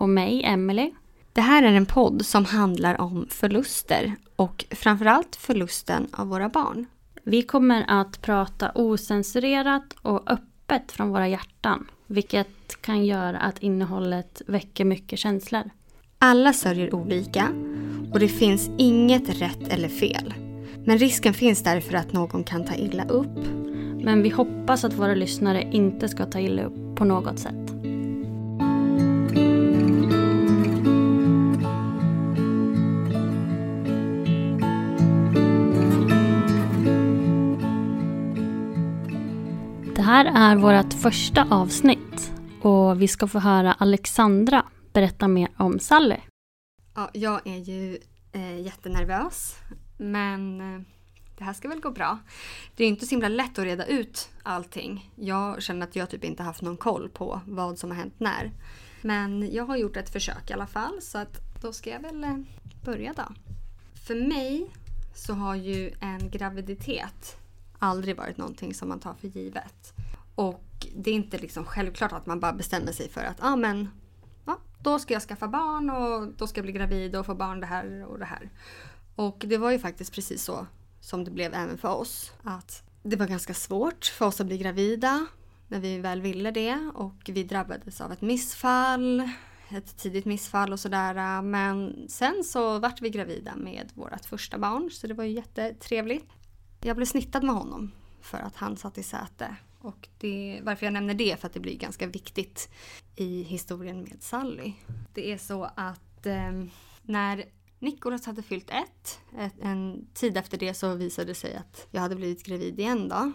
Och mig, Emily. Det här är en podd som handlar om förluster och framförallt förlusten av våra barn. Vi kommer att prata osensurerat och öppet från våra hjärtan. Vilket kan göra att innehållet väcker mycket känslor. Alla sörjer olika och det finns inget rätt eller fel. Men risken finns därför att någon kan ta illa upp. Men vi hoppas att våra lyssnare inte ska ta illa upp på något sätt. Här är vårt första avsnitt och vi ska få höra Alexandra berätta mer om Sally. Ja, jag är ju eh, jättenervös men eh, det här ska väl gå bra. Det är inte så himla lätt att reda ut allting. Jag känner att jag typ inte haft någon koll på vad som har hänt när. Men jag har gjort ett försök i alla fall så att då ska jag väl eh, börja då. För mig så har ju en graviditet aldrig varit någonting som man tar för givet. Och det är inte liksom självklart att man bara bestämmer sig för att ah, men, ja, då ska jag skaffa barn och då ska jag bli gravid och få barn det här och det här. Och det var ju faktiskt precis så som det blev även för oss. Att det var ganska svårt för oss att bli gravida när vi väl ville det och vi drabbades av ett missfall, ett tidigt missfall och sådär. Men sen så vart vi gravida med vårt första barn så det var ju jättetrevligt. Jag blev snittad med honom för att han satt i säte. Och det, varför jag nämner det är för att det blir ganska viktigt i historien med Sally. Det är så att eh, när Nikolas hade fyllt ett, ett, en tid efter det så visade det sig att jag hade blivit gravid igen då.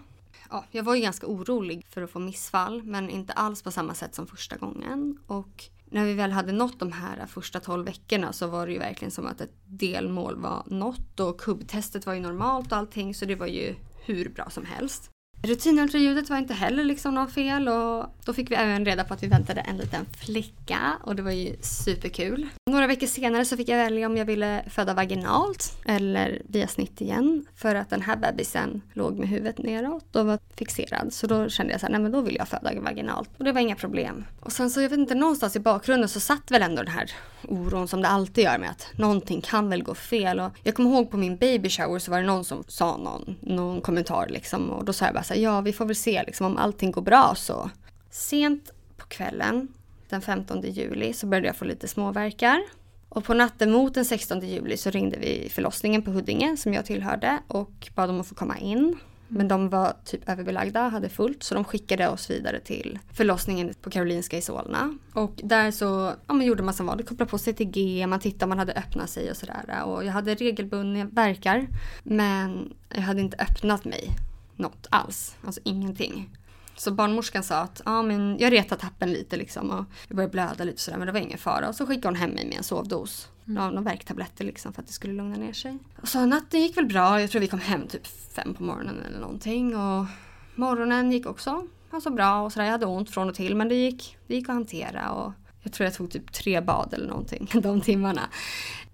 Ja, jag var ju ganska orolig för att få missfall men inte alls på samma sätt som första gången. Och när vi väl hade nått de här första 12 veckorna så var det ju verkligen som att ett delmål var nått och kubbtestet var ju normalt och allting så det var ju hur bra som helst. Rutinultraljudet var inte heller liksom något fel och då fick vi även reda på att vi väntade en liten flicka och det var ju superkul. Några veckor senare så fick jag välja om jag ville föda vaginalt eller via snitt igen för att den här bebisen låg med huvudet neråt och var fixerad. Så då kände jag så här, nej men då vill jag föda vaginalt och det var inga problem. Och sen så jag vet inte, någonstans i bakgrunden så satt väl ändå den här oron som det alltid gör med att någonting kan väl gå fel. Och jag kommer ihåg på min baby shower så var det någon som sa någon, någon kommentar liksom och då sa jag bara så här, ja vi får väl se liksom om allting går bra så. Sent på kvällen den 15 juli så började jag få lite småverkar. Och på natten mot den 16 juli så ringde vi förlossningen på Huddinge som jag tillhörde och bad om att få komma in. Men de var typ överbelagda, hade fullt så de skickade oss vidare till förlossningen på Karolinska i Solna. Och där så ja, man gjorde man som vanligt, kopplade på sig till G, man tittade om man hade öppnat sig och sådär. Och jag hade regelbundna verkar men jag hade inte öppnat mig något alls, alltså ingenting. Så barnmorskan sa att ja, men jag retade tappen lite liksom och jag började blöda lite sådär men det var ingen fara. Och så skickade hon hem mig med en sovdos. Mm. Några värktabletter liksom för att det skulle lugna ner sig. Så natten gick väl bra. Jag tror vi kom hem typ fem på morgonen eller någonting. Och morgonen gick också alltså bra och sådär. Jag hade ont från och till men det gick, det gick att hantera. Och jag tror jag tog typ tre bad eller någonting de timmarna.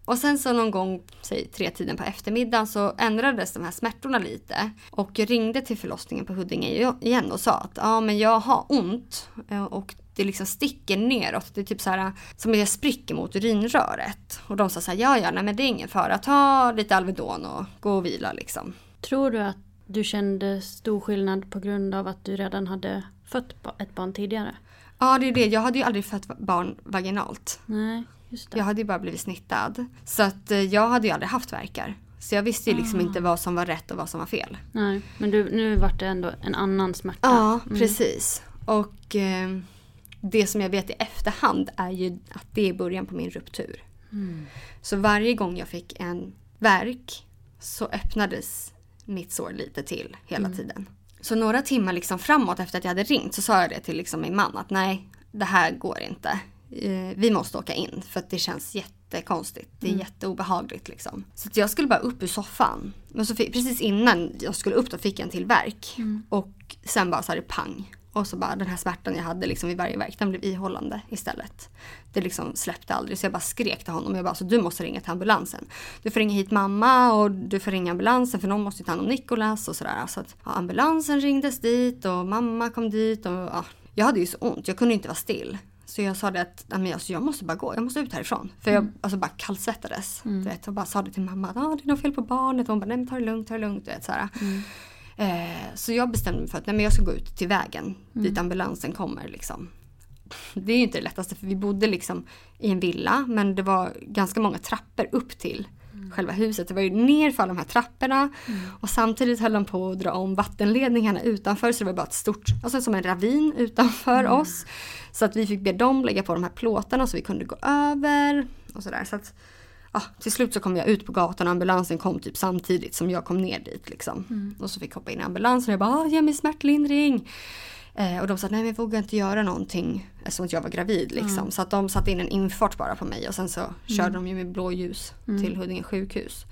Och sen så någon gång, säg tre tiden på eftermiddagen så ändrades de här smärtorna lite. Och jag ringde till förlossningen på Huddinge igen och sa att ja men jag har ont eh, och det liksom sticker neråt. Det är typ så här som jag spricker mot urinröret. Och de sa så här, ja ja nej men det är ingen fara, ta lite Alvedon och gå och vila liksom. Tror du att du kände stor skillnad på grund av att du redan hade fött ett barn tidigare? Ja det är det, jag hade ju aldrig fött barn vaginalt. Nej. Jag hade ju bara blivit snittad. Så att eh, jag hade ju aldrig haft verkar. Så jag visste ju liksom ah. inte vad som var rätt och vad som var fel. Nej, men du, nu vart det ändå en annan smärta. Ja, mm. precis. Och eh, det som jag vet i efterhand är ju att det är början på min ruptur. Mm. Så varje gång jag fick en verk så öppnades mitt sår lite till hela mm. tiden. Så några timmar liksom framåt efter att jag hade ringt så sa jag det till liksom min man att nej, det här går inte vi måste åka in för att det känns jättekonstigt. Det är mm. jätteobehagligt liksom. Så jag skulle bara upp ur soffan. Men så fick, precis innan jag skulle upp då fick jag en till verk. Mm. Och sen bara så det pang. Och så bara den här smärtan jag hade liksom vid varje verk, den blev ihållande istället. Det liksom släppte aldrig så jag bara skrek till honom. Jag bara, så du måste ringa till ambulansen. Du får ringa hit mamma och du får ringa ambulansen för någon måste ta hand om Nikolas och sådär. Så att ja, ambulansen ringdes dit och mamma kom dit och ja, jag hade ju så ont, jag kunde inte vara still. Så jag sa det att men alltså, jag måste bara gå, jag måste ut härifrån. För jag mm. alltså, bara kallsvettades. Mm. vet, och bara sa det till mamma att ah, det är något fel på barnet. Och hon bara nej men ta det lugnt, ta det lugnt. Vet, så, mm. eh, så jag bestämde mig för att nej, men jag ska gå ut till vägen mm. dit ambulansen kommer. Liksom. Det är ju inte det lättaste för vi bodde liksom i en villa men det var ganska många trappor upp till. Själva huset. Det var ju ner för alla de här trapporna mm. och samtidigt höll de på att dra om vattenledningarna utanför så det var bara ett stort, alltså som en ravin utanför mm. oss. Så att vi fick be dem lägga på de här plåtarna så vi kunde gå över och sådär. Så att ja, till slut så kom jag ut på gatan och ambulansen kom typ samtidigt som jag kom ner dit liksom. Mm. Och så fick jag hoppa in i ambulansen och jag bara ge mig smärtlindring. Eh, och de sa nej men jag vågar inte göra någonting eftersom jag var gravid liksom. Mm. Så att de satte in en infart bara på mig och sen så mm. körde de ju med blåljus mm. till Huddinge sjukhus.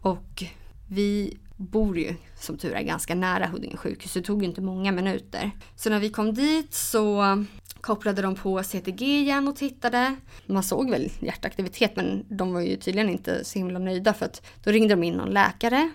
Och vi bor ju som tur är ganska nära Huddinge sjukhus. Det tog inte många minuter. Så när vi kom dit så kopplade de på CTG igen och tittade. Man såg väl hjärtaktivitet men de var ju tydligen inte så himla nöjda för att då ringde de in någon läkare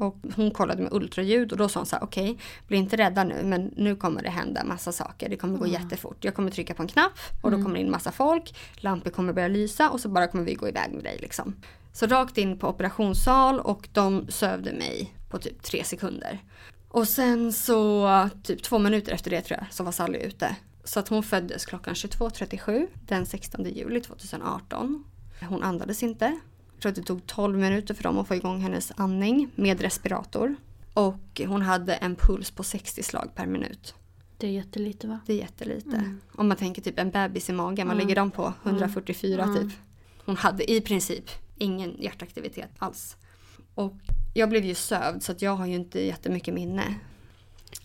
och hon kollade med ultraljud och då sa hon så här, okej, okay, bli inte rädda nu men nu kommer det hända massa saker. Det kommer gå mm. jättefort. Jag kommer trycka på en knapp och då mm. kommer det in massa folk. Lampor kommer börja lysa och så bara kommer vi gå iväg med dig liksom. Så rakt in på operationssal och de sövde mig på typ tre sekunder. Och sen så typ två minuter efter det tror jag så var Sally ute. Så att hon föddes klockan 22.37 den 16 juli 2018. Hon andades inte. Jag tror att det tog 12 minuter för dem att få igång hennes andning med respirator. Och hon hade en puls på 60 slag per minut. Det är jättelite va? Det är jättelite. Mm. Om man tänker typ en bebis i magen, vad mm. ligger de på? 144 mm. typ. Hon hade i princip ingen hjärtaktivitet alls. Och jag blev ju sövd så att jag har ju inte jättemycket minne.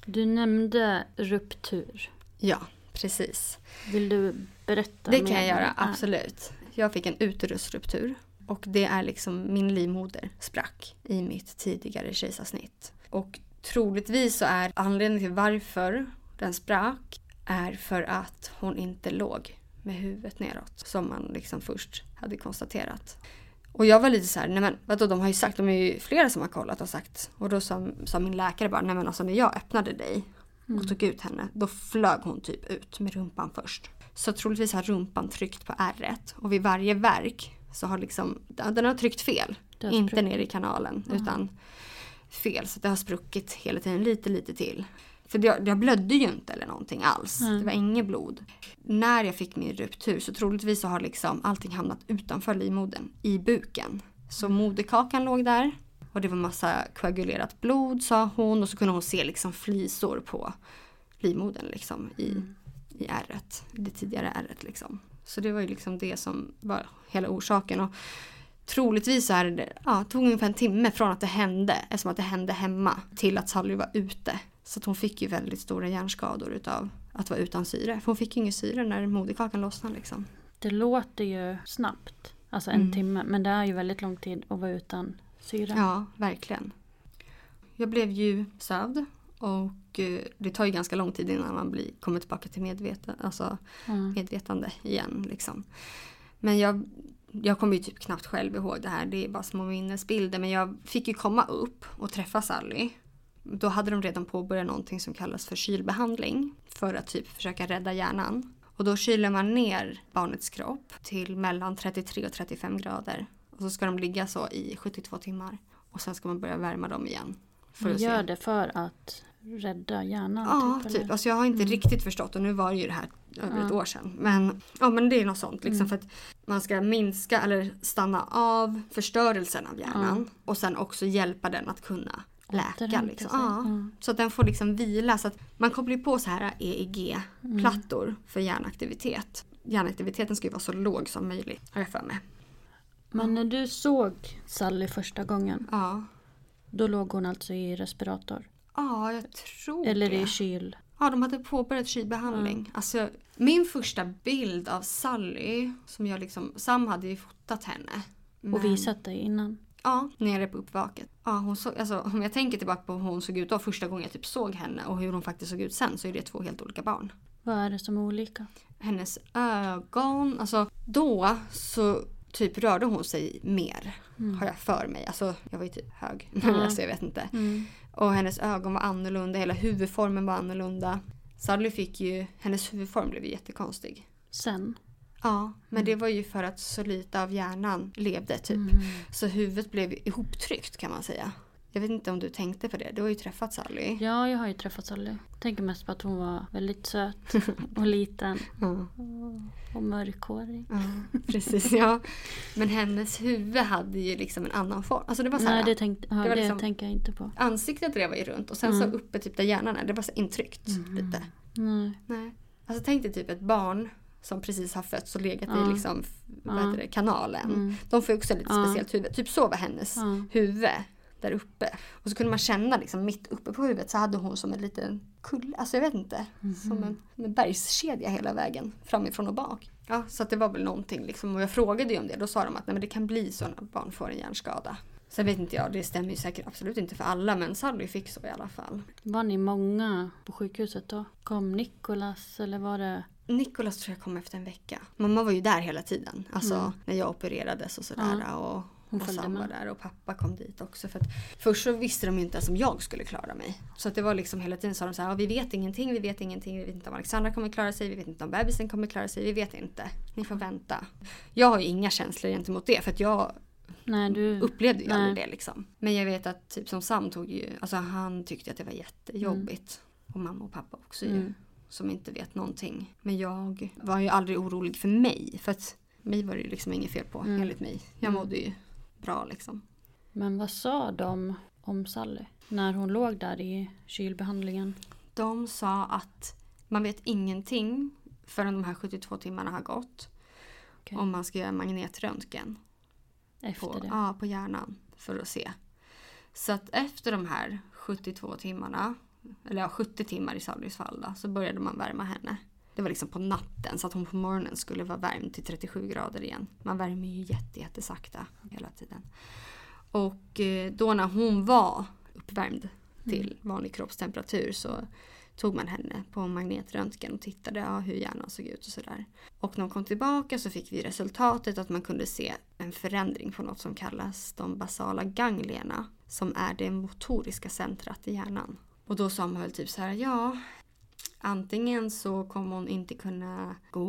Du nämnde ruptur. Ja, precis. Vill du berätta? Det kan jag göra, absolut. Jag fick en uterusruptur. Och det är liksom min livmoder sprack i mitt tidigare kejsarsnitt. Och troligtvis så är anledningen till varför den sprack är för att hon inte låg med huvudet neråt. Som man liksom först hade konstaterat. Och jag var lite så här, nej men vadå de har ju sagt, de är ju flera som har kollat och sagt. Och då sa, sa min läkare bara, nej men alltså när jag öppnade dig och mm. tog ut henne, då flög hon typ ut med rumpan först. Så troligtvis har rumpan tryckt på ärret och vid varje verk så har liksom, den har tryckt fel. Har inte ner i kanalen mm. utan fel. Så det har spruckit hela tiden lite lite till. För jag, jag blödde ju inte eller någonting alls. Mm. Det var inget blod. När jag fick min ruptur så troligtvis så har liksom allting hamnat utanför livmodern, i buken. Så moderkakan låg där och det var massa koagulerat blod sa hon och så kunde hon se liksom flisor på livmodern liksom i, mm. i ärret, det tidigare ärret liksom. Så det var ju liksom det som var hela orsaken. Och troligtvis så är det, ja, tog ungefär en timme från att det hände, eftersom att det hände hemma, till att Sally var ute Så hon fick ju väldigt stora hjärnskador utav att vara utan syre. För hon fick ju ingen syre när moderkakan lossnade liksom. Det låter ju snabbt, alltså en Mm. timme, men det är ju väldigt lång tid att vara utan syre. Ja, verkligen. Jag blev ju sövd och eh, det tar ju ganska lång tid innan man blir, kommer tillbaka till medveten, alltså Mm. medvetande igen. Liksom. Men jag, jag kommer ju typ knappt själv ihåg det här, det är bara små minnesbilder. Men jag fick ju komma upp och träffa Sally. Då hade de redan påbörjat någonting som kallas för kylbehandling för att typ försöka rädda hjärnan. Och då kyler man ner barnets kropp till mellan 33 och 35 grader. Och så ska de ligga så i 72 timmar. Och sen ska man börja värma dem igen. För Man att se. gör det för att rädda hjärnan? Ja, typ, typ. Alltså jag har inte Mm. riktigt förstått och nu var det ju det här över ett Ja. år sedan. Men, ja, men det är något sånt liksom Mm. för att man ska minska eller stanna av förstörelsen av hjärnan. Och sen också hjälpa den att kunna läka. Liksom. Ja. Ja. Så att den får liksom vila. Så att man kopplar ju på så här EEG-plattor Mm. för hjärnaktivitet. Hjärnaktiviteten ska ju vara så låg som möjligt har jag för mig. Men när du såg Sally första gången, Ja, då låg hon alltså i respirator? Ja jag tror Eller det. i kyl? Ja, de hade påbörjat kylbehandling. Alltså, min första bild av Sally, som jag liksom, Sam hade ju fotat henne. Och Men- visat dig innan? Ja, nere på uppvaket. Ja, hon såg, alltså, om jag tänker tillbaka på hur hon såg ut då första gången jag typ såg henne och hur hon faktiskt såg ut sen så är det två helt olika barn. Vad är det som är olika? Hennes ögon, alltså då så typ rörde hon sig mer. Har jag för mig. Alltså jag var ju typ hög. alltså jag vet inte. Mm. Och hennes ögon var annorlunda, hela huvudformen var annorlunda. Sally fick ju, hennes huvudform blev ju jättekonstig. Sen? Ja, men det var ju för att så lite av hjärnan levde typ. Mm. Så huvudet blev ihoptryckt kan man säga. Jag vet inte om du tänkte på det, du har ju träffat Sally. Ja, jag har ju träffat Sally. Tänker mest på att hon var väldigt söt och liten Ja, och, och mörkhårig. ja, precis ja. Men hennes huvud hade ju liksom en annan form. Alltså det var så här, Nej, det, tänkte, ja, det var det liksom- tänker jag inte på. ansiktet det var ju runt och sen Mm. så uppe typ där hjärnan är, det var så intryckt lite. Nej. Nej. Alltså tänk dig typ ett barn som precis har fötts och legat Ja. i liksom, vad Ja. det, kanalen. Mm. De får ju också lite Ja. speciellt huvud. Typ så var hennes huvud där uppe. Och så kunde man känna liksom mitt uppe på huvudet så hade hon som en liten kulle, alltså jag vet inte. Mhm. Som en, en bergskedja hela vägen framifrån och bak. Ja, så att det var väl någonting liksom. Och jag frågade ju om det. Då sa de att nej, men det kan bli så när barn får en hjärnskada. Sen vet inte jag, det stämmer ju säkert absolut inte för alla men Sally fick så i alla fall. Var ni många på sjukhuset då? Kom Nikolas eller var det... Nikolas tror jag kom efter en vecka. Mamma var ju där hela tiden. Alltså Mm. när jag opererades och sådär. Och, Hon och Sam var där och pappa kom dit också. För att först så visste de ju inte ens om jag skulle klara mig. Så att det var liksom hela tiden sa de så här, "Ja, vi vet ingenting, vi vet ingenting, vi vet inte om Alexandra kommer klara sig, vi vet inte om bebisen kommer klara sig, vi vet inte. Ni får vänta. Jag har ju inga känslor gentemot det för att jag Nej, du... upplevde ju aldrig det liksom. Men jag vet att typ som Sam tog ju, alltså han tyckte att det var jättejobbigt. Och mamma och pappa också ju. Mm. Som inte vet någonting. Men jag var ju aldrig orolig för mig. För att mig var det ju liksom inget fel på Mm. enligt mig. Jag Mm. mådde ju bra liksom. Men vad sa de om Sally? När hon låg där i kylbehandlingen? De sa att man vet ingenting förrän de här 72 timmarna har gått. Okej. Om man ska göra magnetröntgen. Efter på, det? Ja, på hjärnan för att se. Så att efter de här 72 timmarna, eller ja, 70 timmar i Sallys fall då, så började man värma henne. Det var liksom på natten så att hon på morgonen skulle vara värmd till 37 grader igen. Man värmer ju jätte, jättesakta hela tiden. Och eh, då när hon var uppvärmd till vanlig kroppstemperatur så tog man henne på magnetröntgen och tittade ja, hur hjärnan såg ut och sådär. Och när hon kom tillbaka så fick vi resultatet att man kunde se en förändring på något som kallas de basala ganglierna som är det motoriska centrat i hjärnan. Och då sa man väl typ så här, ja antingen så kommer hon inte kunna gå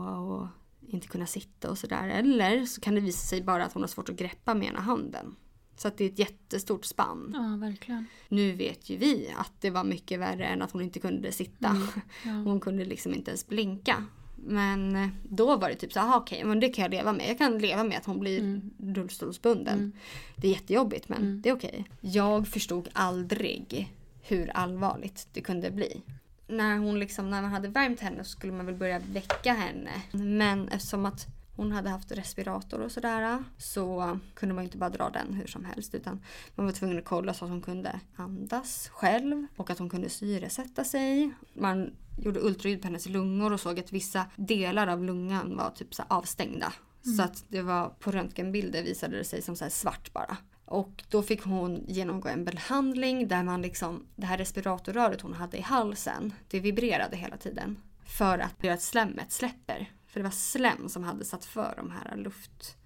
och inte kunna sitta och sådär. Eller så kan det visa sig bara att hon har svårt att greppa med ena handen. Så att det är ett jättestort spann. Ja, verkligen. Nu vet ju vi att det var mycket värre än att hon inte kunde sitta. Mm, Ja. Hon kunde liksom inte ens blinka. Men eh, då var det typ så här, "Aha, okej, men det kan jag leva med. Jag kan leva med att hon blir Mm. rullstolsbunden. Det är jättejobbigt men Mm. det är okej. Jag förstod aldrig hur allvarligt det kunde bli. När hon liksom, när man hade värmt henne så skulle man väl börja väcka henne. Men eftersom att hon hade haft respirator och sådär så kunde man inte bara dra den hur som helst utan man var tvungen att kolla så att hon kunde andas själv och att hon kunde syresätta sig. Man gjorde ultraljud på hennes lungor och såg att vissa delar av lungan var typ så avstängda. Mm. Så att det var på röntgenbilder visade det sig som så svart bara. Och då fick hon genomgå en behandling där man liksom, det här respiratorröret hon hade i halsen, det vibrerade hela tiden. För att göra att slemmet släpper. För det var slem som hade satt för de här luft,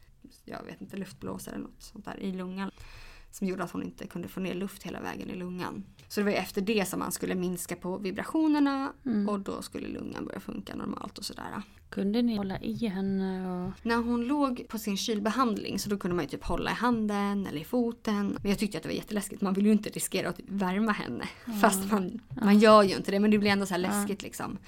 jag vet inte, luftblåsor eller något sånt där i lungan som gjorde att hon inte kunde få ner luft hela vägen i lungan. Så det var efter det som man skulle minska på vibrationerna mm. och då skulle lungan börja funka normalt och sådär. Kunde ni hålla i henne? Och... När hon låg på sin kylbehandling så då kunde man ju typ hålla i handen eller i foten. Men jag tyckte att det var jätteläskigt. Man vill ju inte riskera att värma henne. Mm. Fast man, man gör ju inte det men det blir ändå så här läskigt liksom.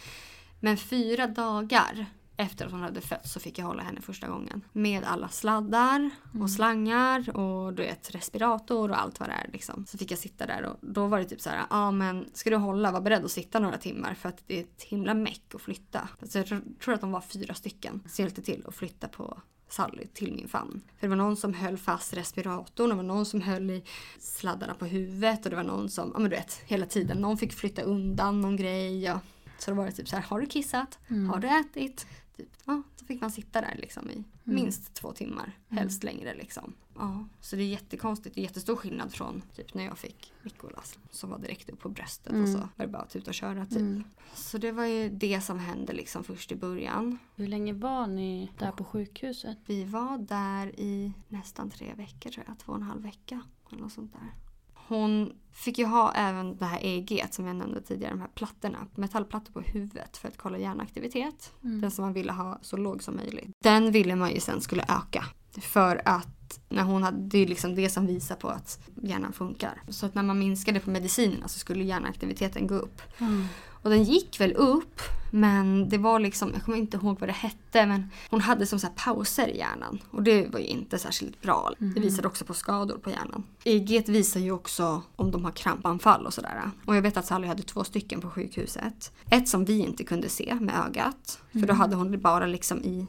Men fyra dagar efter att hon hade fötts så fick jag hålla henne första gången. Med alla sladdar och mm. slangar och du vet respirator och allt vad det är liksom. Så fick jag sitta där och då var det typ så här, ja ah, men ska du hålla, var beredd att sitta några timmar för att det är ett himla meck att flytta. Så jag tror att de var fyra stycken som hjälpte till att flytta på Sally till min famn. För det var någon som höll fast respiratorn, det var någon som höll i sladdarna på huvudet och det var någon som, ja men du vet, hela tiden. Någon fick flytta undan någon grej. Och, så det var typ så här, har du kissat? Mm. Har du ätit? Typ, ja, så fick man sitta där liksom i mm. minst två timmar. Mm. Helst längre liksom. Ja, så det är jättekonstigt. Det är jättestor skillnad från typ när jag fick Mikolas. Som var direkt upp på bröstet mm. och så var det bara att ut och köra typ. Mm. Så det var ju det som hände liksom först i början. Hur länge var ni där på sjukhuset? Vi var där i nästan tre veckor tror jag. Två och en halv vecka. Eller något sånt där. Hon fick ju ha även det här EEG som jag nämnde tidigare, de här plattorna, metallplattor på huvudet för att kolla hjärnaktivitet. Mm. Den som man ville ha så låg som möjligt. Den ville man ju sen skulle öka. För att när hon hade, det är liksom det som visar på att hjärnan funkar. Så att när man minskade på medicinerna så skulle hjärnaktiviteten gå upp. Mm. Och den gick väl upp men det var liksom, jag kommer inte ihåg vad det hette men hon hade som så pauser i hjärnan. Och det var ju inte särskilt bra. Mm. Det visade också på skador på hjärnan. EEG visar ju också om de har krampanfall och sådär. Och jag vet att Sally hade två stycken på sjukhuset. Ett som vi inte kunde se med ögat. För då mm. hade hon det bara liksom i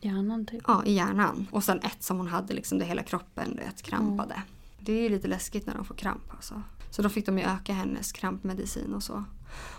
Hjärnan typ? Ja, i hjärnan. Och sen ett som hon hade liksom där hela kroppen vet, krampade. Mm. Det är ju lite läskigt när de får kramp alltså. Så då fick de ju öka hennes krampmedicin och så.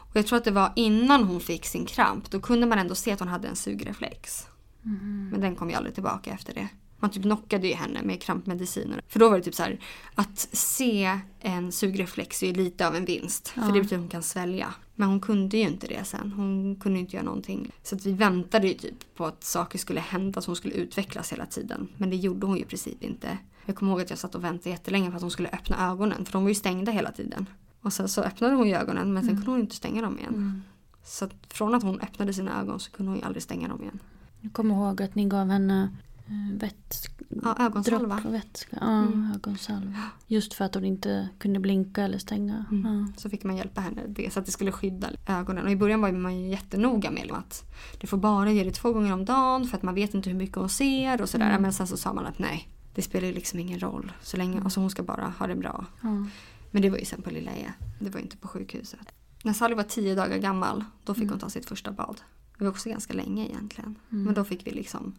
Och jag tror att det var innan hon fick sin kramp. Då kunde man ändå se att hon hade en sugreflex. Mm. Men den kom ju aldrig tillbaka efter det. Man typ knockade ju henne med krampmediciner. För då var det typ så här, att se en sugreflex är ju lite av en vinst. Ja. För det betyder att hon kan svälja. Men hon kunde ju inte det sen. Hon kunde inte göra någonting. Så att vi väntade ju typ på att saker skulle hända, så hon skulle utvecklas hela tiden. Men det gjorde hon ju i princip inte. Jag kommer ihåg att jag satt och väntade jättelänge på att hon skulle öppna ögonen. För de var ju stängda hela tiden. Och sen så öppnade hon ju ögonen men sen mm. kunde hon inte stänga dem igen. Mm. Så att från att hon öppnade sina ögon så kunde hon ju aldrig stänga dem igen. Jag kommer ihåg att ni gav henne eh, vätska. Ja, ögonsalva. Vätska. Ja, mm. ögonsalva. Just för att hon inte kunde blinka eller stänga. Mm. Ja. Så fick man hjälpa henne det så att det skulle skydda ögonen. Och i början var man ju jättenoga med att det får bara ge det två gånger om dagen för att man vet inte hur mycket hon ser och sådär. Mm. Men sen så sa man att nej, det spelar ju liksom ingen roll. Så länge, alltså hon ska bara ha det bra. Men det var ju sen på Lilla E. Det var inte på sjukhuset. När Sally var tio dagar gammal, då fick mm. hon ta sitt första bad. Det var också ganska länge egentligen. Mm. Men då fick vi liksom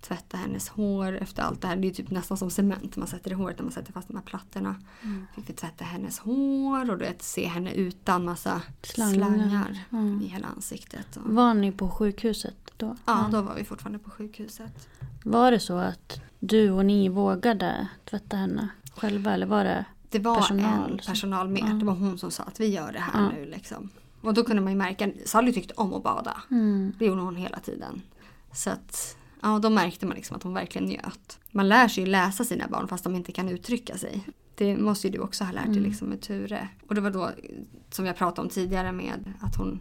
tvätta hennes hår efter allt det här. Det är typ nästan som cement man sätter i håret när man sätter fast de här plattorna. Mm. Fick vi tvätta hennes hår och du vet, se henne utan massa slangar, slangar mm. i hela ansiktet. Och... Var ni på sjukhuset då? Ja, då var vi fortfarande på sjukhuset. Var det så att du och ni vågade tvätta henne själva eller var det det var personal, en personal med. Ja. Det var hon som sa att vi gör det här ja. nu. Liksom. Och då kunde man ju märka, Sally tyckte om att bada. Mm. Det gjorde hon hela tiden. Så att, ja då märkte man liksom att hon verkligen njöt. Man lär sig ju läsa sina barn fast de inte kan uttrycka sig. Det måste ju du också ha lärt dig mm. liksom med Ture. Och det var då som jag pratade om tidigare med att hon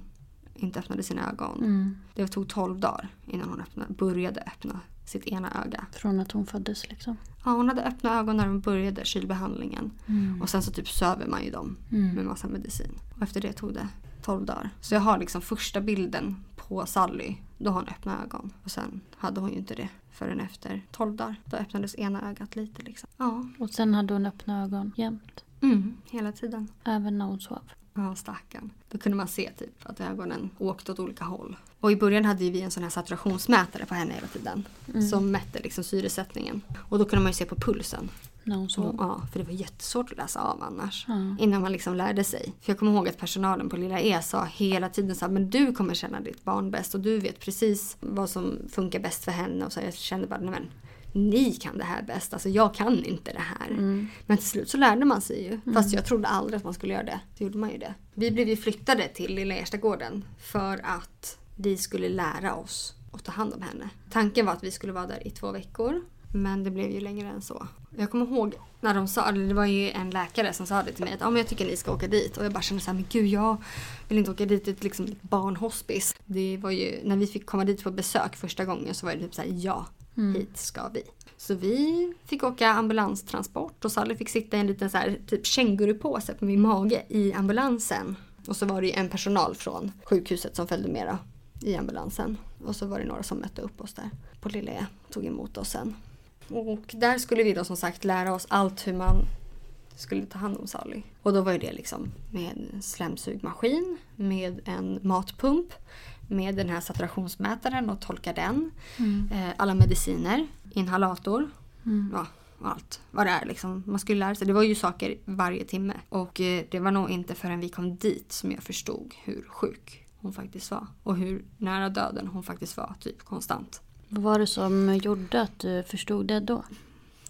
inte öppnade sina ögon. Mm. Det tog 12 dagar innan hon öppnade, började öppna sitt ena öga. Från att hon föddes liksom? Ja, hon hade öppna ögon när hon började kylbehandlingen. Mm. Och sen så typ söver man ju dem mm. med massa medicin. Och efter det tog det 12 dagar. Så jag har liksom första bilden på Sally. Då har hon öppna ögon. Och sen hade hon ju inte det förrän efter 12 dagar. Då öppnades ena ögat lite liksom. Ja. Och sen hade hon öppna ögon jämt? Mm, hela tiden. Även när hon sov? Ja, stackarn. Då kunde man se typ att ögonen åkte åt olika håll. Och i början hade vi en sån här saturationsmätare på henne hela tiden. Som mätte liksom syresättningen. Och då kunde man ju se på pulsen. När hon sov. ja, för det var jättesvårt att läsa av annars. Innan man liksom lärde sig. För jag kommer ihåg att personalen på Lilla E sa hela tiden så här, men du kommer känna ditt barn bäst och du vet precis vad som funkar bäst för henne. Och så jag kände bara, nej men ni kan det här bäst, alltså jag kan inte det här. Men till slut så lärde man sig ju. Fast jag trodde aldrig att man skulle göra det. Det gjorde man ju det. Vi blev ju flyttade till Lilla Erstagården för att vi skulle lära oss att ta hand om henne. Tanken var att vi skulle vara där i två veckor. Men det blev ju längre än så. Jag kommer ihåg när de sa, det var ju en läkare som sa det till mig att ah, men jag tycker ni ska åka dit. Och jag bara kände såhär, men gud jag vill inte åka dit till ett liksom, ett barnhospice. Det var ju, när vi fick komma dit på besök första gången så var det typ såhär, ja, hit ska vi. Så vi fick åka ambulanstransport och Sally fick sitta i en liten så här, typ kängurupåse på min mage i ambulansen. Och så var det ju en personal från sjukhuset som följde med då, i ambulansen. Och så var det några som mötte upp oss där på Lilla E, tog emot oss sen. Och där skulle vi då som sagt lära oss allt hur man skulle ta hand om Sally. Och då var ju det liksom med en slemsugmaskin, med en matpump, med den här saturationsmätaren och tolka den. Eh, alla mediciner, inhalator, ja, och allt vad det är liksom. Man skulle lära sig. Det var ju saker varje timme. Och eh, det var nog inte förrän vi kom dit som jag förstod hur sjuk hon faktiskt var. Och hur nära döden hon faktiskt var, typ konstant. Vad var det som gjorde att du förstod det då?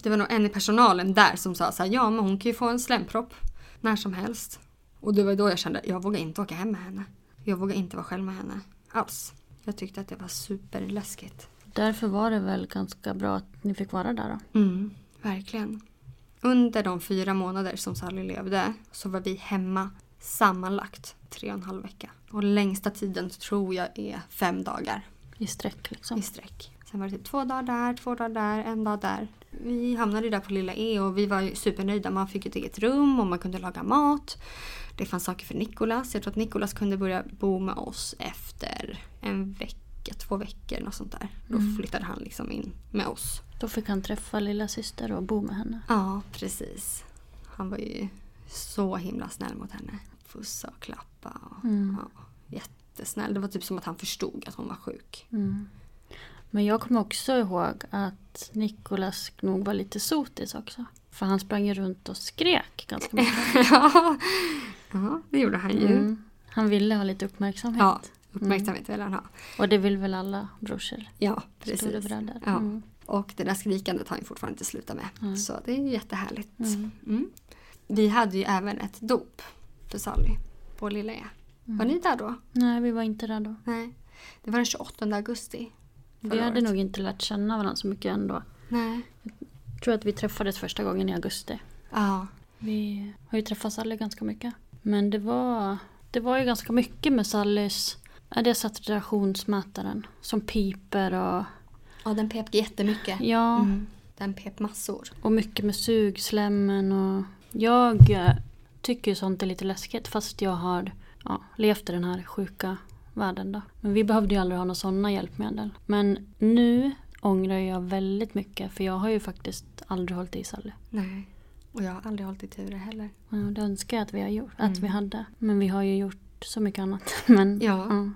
Det var nog en i personalen där som sa så här, ja men hon kan ju få en slempropp när som helst. Och det var då jag kände, jag vågar inte åka hem med henne. Jag vågar inte vara själv med henne. Alls. Jag tyckte att det var superläskigt. Därför var det väl ganska bra att ni fick vara där då? Mm, verkligen. Under de fyra månader som Sally levde så var vi hemma sammanlagt tre och en halv vecka. Och längsta tiden tror jag är fem dagar I sträck liksom? i sträck. Sen var det typ två dagar där, två dagar där, en dag där. Vi hamnade där på Lilla E och vi var supernöjda. Man fick ett eget rum och man kunde laga mat. Det fanns saker för Nikolas. Jag tror att Nikolas kunde börja bo med oss efter en vecka, två veckor något sånt där. Då flyttade han liksom in med oss. Då fick han träffa lilla syster och bo med henne. Ja, precis. Han var ju så himla snäll mot henne. Pussa och klappa. Och, ja, jättesnäll. Det var typ som att han förstod att hon var sjuk. Men jag kommer också ihåg att Nikolas nog var lite sotis också. För han sprang ju runt och skrek ganska mycket. ja. ja, det gjorde han ju. Mm. Han ville ha lite uppmärksamhet. Ja, uppmärksamhet vill han ha. Och det vill väl alla brorsor? Ja, precis. Storebröder. Ja. Mm. Och det där skrikandet har han fortfarande inte slutat med. Så det är jättehärligt. Mm. Vi hade ju även ett dop för Sally på Lilla E. Var ni där då? Nej, vi var inte där då. Nej. Det var den 28 augusti. Vi hade året. nog inte lärt känna varandra så mycket ändå. Nej. Jag tror att vi träffades första gången i augusti. Ja. Vi har ju träffat Sally ganska mycket. Men det var, det var ju ganska mycket med Sallys... Det saturationsmätaren som piper och... ja, den pep jättemycket. Ja, Mm. Den pep massor. och mycket med sugslemmen och... Jag tycker ju sånt är lite läskigt fast jag har ja, levt i den här sjuka världen då. Men vi behövde ju aldrig ha några sådana hjälpmedel. Men nu ångrar jag väldigt mycket för jag har ju faktiskt aldrig hållit i Sally. Nej. Och jag har aldrig hållit i Ture heller. Ja, det önskar jag att vi, har gjort, att vi hade. Men vi har ju gjort så mycket annat. Men Ja.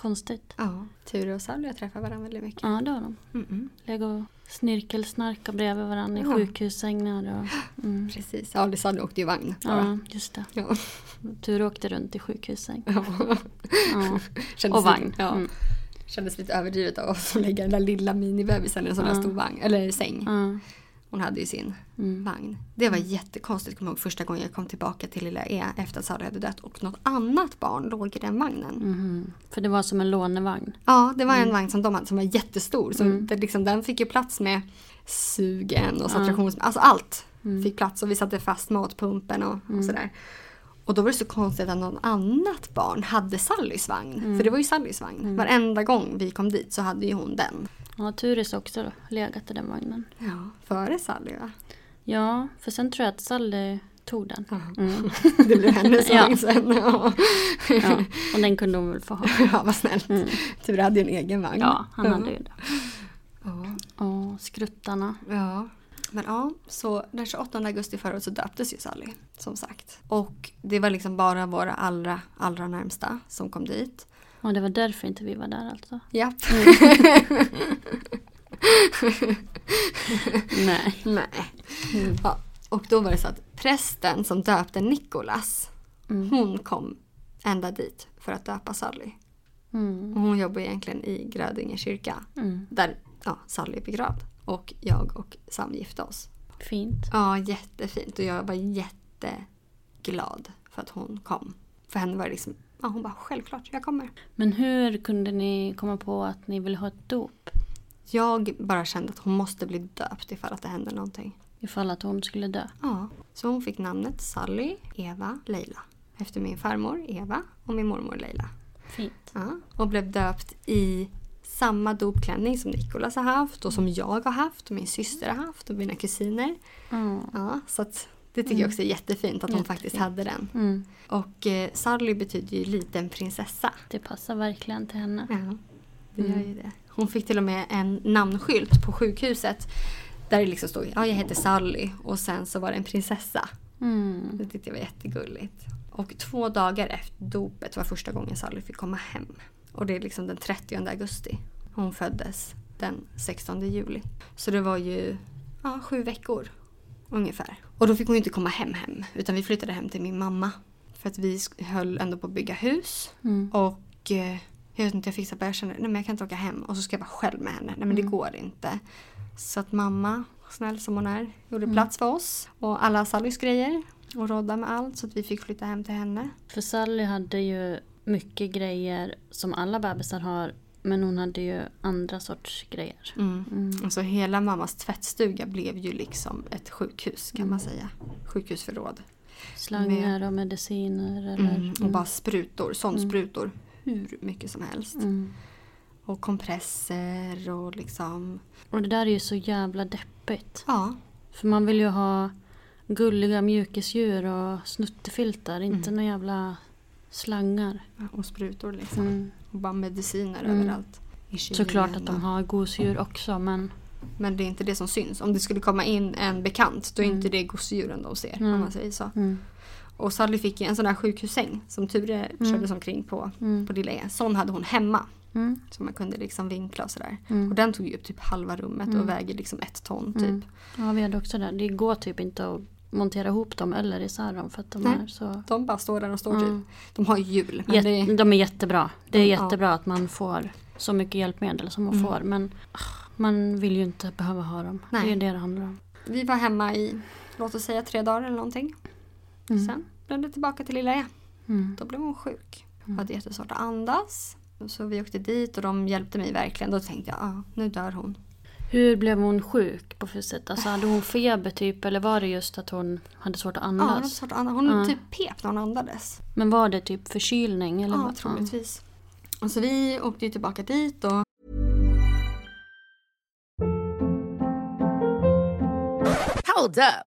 Konstigt. Ja. Ture och Sally har träffat varandra väldigt mycket. Ja, det har de. Mm-mm. Lägga och snirkelsnarka bredvid varandra i Ja. sjukhussängar. Och, mm. Precis. Ja, det Sally åkte ju vagn bara. Ja, just det. Ja. Tur åkte runt i sjukhussäng. Ja. Ja. Och vagn. Ja. Mm. Kändes lite överdrivet av oss att lägga den där lilla minibebisen i en sån där Ja. stor vagn. Eller säng. Ja. Hon hade ju sin Mm. vagn. Det var jättekonstigt, kommer jag ihåg första gången jag kom tillbaka till lilla E efter att Sally hade dött och något annat barn låg i den vagnen. Mhm. För det var som en lånevagn. Ja, det var Mm. en vagn som de hade som var jättestor. Så det, liksom, den fick ju plats med sugen och saturations... Alltså allt Mm. fick plats och vi satte fast matpumpen och, och sådär. Och då var det så konstigt att någon annat barn hade Sallys vagn. Mm. För det var ju Sallys vagn. Varenda gång vi kom dit så hade ju hon den. Ja, Turis också då, legat i den vagnen. Ja, före Sally va? Ja, för sen tror jag att Sally tog den. Mm. Det blev hennes Ja. vagn sen. Ja. Ja, och den kunde hon väl få ha. ja, vad snällt. Tur hade ju en egen vagn. Ja, han Ja. hade ju det. Ja. Och skruttarna. Ja. Men ja, så den 28 augusti förra året så döptes ju Sally, som sagt. Och det var liksom bara våra allra, allra närmsta som kom dit. Och det var därför inte vi var där alltså? Japp. Nej. Nej. Ja, och då var det så att prästen som döpte Nikolas, hon kom ända dit för att döpa Sally. Mm. Och hon jobbar egentligen i Grödinge kyrka. Mm. Där ja, Sally är begravd. Och jag och Sam gifte oss. Fint. Ja, jättefint. Och jag var jätteglad för att hon kom. För henne var det liksom, ja hon bara självklart, jag kommer. Men hur kunde ni komma på att ni ville ha ett dop? Jag bara kände att hon måste bli döpt ifall att det händer någonting. Ifall att hon skulle dö? Ja, så hon fick namnet Sally, Eva, Leila. Efter min farmor Eva och min mormor Leila. Fint. Ja, och blev döpt i samma dopklänning som Nikolas har haft och som jag har haft och min syster har haft och mina kusiner. Mm. Ja, så att det tycker jag också är jättefint att hon faktiskt hade den. Mm. Och eh, Sally betyder ju liten prinsessa. Det passar verkligen till henne. Ja, det gör ju det. Hon fick till och med en namnskylt på sjukhuset där det liksom stod ja, jag heter Sally och sen så var det en prinsessa. Mm. Det tyckte jag var jättegulligt. Och två dagar efter dopet var första gången Sally fick komma hem. Och det är liksom den 30 augusti. Hon föddes den 16 juli. Så det var ju ja, sju veckor ungefär. Och då fick hon ju inte komma hem hem. Utan vi flyttade hem till min mamma. För att vi höll ändå på att bygga hus. Mm. Och eh, jag vet inte, jag så här, jag kände nej men jag kan inte åka hem. Och så ska jag vara själv med henne. Nej men det Mm. går inte. Så att mamma, snäll som hon är, gjorde Mm. plats för oss. Och alla Sallys grejer. Och rådda med allt. Så att vi fick flytta hem till henne. För Sally hade ju mycket grejer som alla bebisar har. Men hon hade ju andra sorts grejer. Mm. Alltså hela mammas tvättstuga blev ju liksom ett sjukhus kan Mm. man säga. Sjukhusförråd. Slangar och mediciner eller... Mm. Och bara sprutor, sondsprutor. Hur mycket som helst. Mm. Och kompresser och liksom... Och det där är ju så jävla deppigt. Ja. För man vill ju ha gulliga mjukisdjur och snuttefiltar. Inte några jävla slangar. Och sprutor liksom. Mm. Och bara mediciner Mm. överallt. Såklart att de har gosedjur också men... Men det är inte det som syns. Om det skulle komma in en bekant då är inte det gosedjuren de ser. Om man säger så. Mm. Och Sally fick en sån där sjukhussäng som Ture kördes omkring på, på Lilla E. Sån hade hon hemma. Mm. Som man kunde liksom vinkla och sådär. Och den tog ju upp typ halva rummet och väger liksom ett ton typ. Ja vi hade också det. Det går typ inte att montera ihop dem eller isär dem för att de Nej. är så... De bara står där och står typ. De har ju hjul. Jätte, det, De är jättebra. Det är Ja. jättebra att man får så mycket hjälpmedel som man Mm. får. Men ah, man vill ju inte behöva ha dem. Det är Nej. ju det det handlar om. vi var hemma i, låt oss säga tre dagar eller någonting. Sen blev det tillbaka till Lilla E. Mm. Då blev hon sjuk. Hade jättesvårt att andas. Så vi åkte dit och de hjälpte mig verkligen. Då tänkte jag, ah, nu dör hon. Hur blev hon sjuk på sätt? Alltså hade hon feber typ eller var det just att hon hade svårt att Ja, hon hade andas? svårt att andas. Hon typ pep när hon andades. Men var det typ förkylning? Eller Ja, vad? troligtvis. Och så vi åkte ju tillbaka dit och Hold up.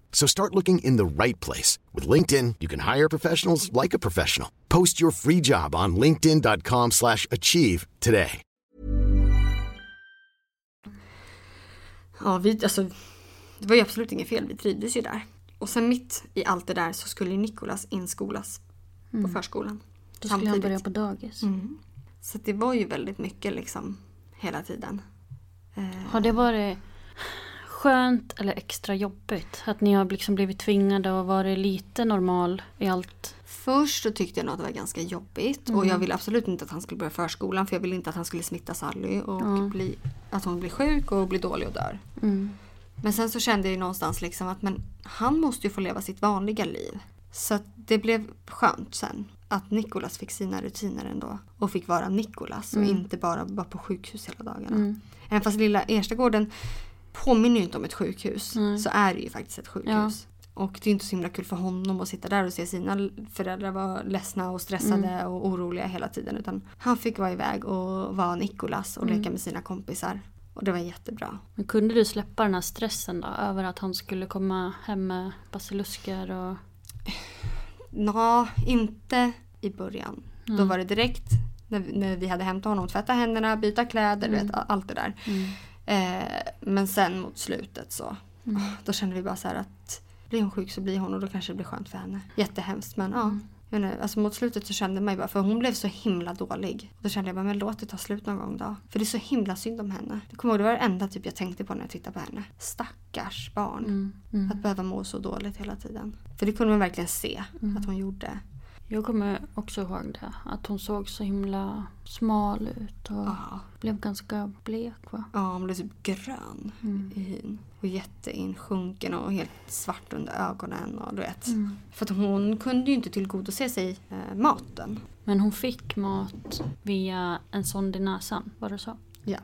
So start looking in the right place. With LinkedIn, you can hire professionals like a professional. Post your free job on linkedin.com slash achieve today. ja, vi, alltså, det var ju absolut inget fel. Vi trivdes ju där. Och sen mitt i allt det där så skulle Nikolas inskolas på förskolan. Då skulle han börja på dagis. Mm. Så det var ju väldigt mycket liksom hela tiden. Har det varit skönt eller extra jobbigt? Att ni har liksom blivit tvingade att vara lite normal i allt? Först så tyckte jag nog att det var ganska jobbigt och jag ville absolut inte att han skulle börja förskolan för jag ville inte att han skulle smitta Sally och bli, att hon blir sjuk och blir dålig och dör. Men sen så kände jag någonstans liksom att men han måste ju få leva sitt vanliga liv. Så det blev skönt sen att Nikolas fick sina rutiner ändå och fick vara Nikolas och inte bara vara på sjukhus hela dagarna. Även fast lilla Erstegården påminner ju inte om ett sjukhus så är det ju faktiskt ett sjukhus. Och det är inte så himla kul för honom att sitta där och se sina föräldrar vara ledsna och stressade och oroliga hela tiden. Utan han fick vara iväg och vara Nikolas och leka med sina kompisar. Och det var jättebra. Men kunde du släppa den här stressen då? Över att han skulle komma hem med basilusker och... Nå, inte i början. Då var det direkt när, när vi hade hämtat honom, tvätta händerna, byta kläder, du vet, allt det där. Eh, men sen mot slutet så, då kände vi bara så att blir hon sjuk så blir hon och då kanske det blir skönt för henne. Jättehemskt men ja. Jag menar, alltså mot slutet så kände man ju bara, för hon blev så himla dålig. Då kände jag bara, men låt det ta slut någon gång då. För det är så himla synd om henne. Jag kommer ihåg, det var det enda typ jag tänkte på när jag tittade på henne. Stackars barn. Att behöva må så dåligt hela tiden. För det kunde man verkligen se att hon gjorde. Jag kommer också ihåg det. Att hon såg så himla smal ut och Ja. blev ganska blek va? Ja, hon blev typ grön i hyn. Och jätteinsjunken och helt svart under ögonen. Och du vet. För att hon kunde ju inte tillgodose sig eh, maten. Men hon fick mat via en sond i näsan, var det så? Ja,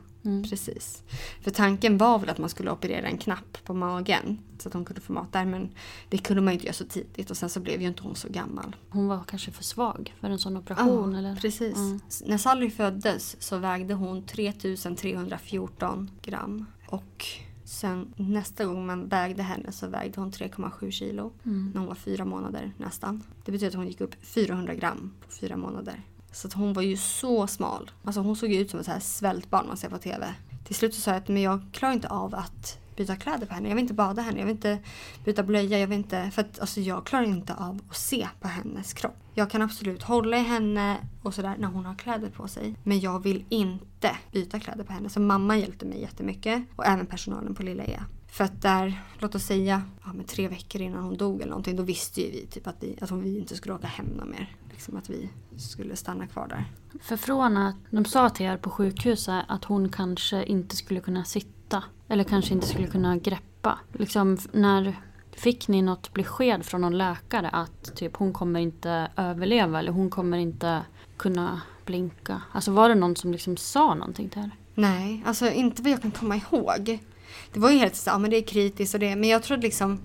precis. För tanken var väl att man skulle operera en knapp på magen. Så att hon kunde få mat där. Men det kunde man ju inte göra så tidigt. Och sen så blev ju inte hon så gammal. Hon var kanske för svag för en sån operation eller? precis. Ja. S- När Sally föddes så vägde hon 3314 gram. Och sen nästa gång man vägde henne så vägde hon 3,7 kilo. När hon var fyra månader nästan. Det betyder att hon gick upp 400 gram på fyra månader. Så att hon var ju så smal. Alltså hon såg ju ut som ett så här svältbarn man ser på TV. Till slut så sa jag att men jag klarar inte av att byta kläder på henne. Jag vill inte bada henne. Jag vill inte byta blöja. Jag vill inte... För att alltså, jag klarar inte av att se på hennes kropp. Jag kan absolut hålla i henne och sådär när hon har kläder på sig. Men jag vill inte byta kläder på henne. Så mamma hjälpte mig jättemycket. Och även personalen på Lilla E. För att där, låt oss säga, ja, men tre veckor innan hon dog eller någonting. Då visste ju vi typ att vi, att vi inte skulle åka hem någon mer. Liksom att vi skulle stanna kvar där. För från att de sa till er på sjukhuset att hon kanske inte skulle kunna sitta. Eller kanske inte skulle kunna greppa. Liksom när fick ni något besked från någon läkare att typ hon kommer inte överleva eller hon kommer inte kunna blinka? Alltså var det någon som liksom sa någonting till er? Nej, alltså inte vad jag kan komma ihåg. Det var ju helt så ja men det är kritiskt och det, men jag tror liksom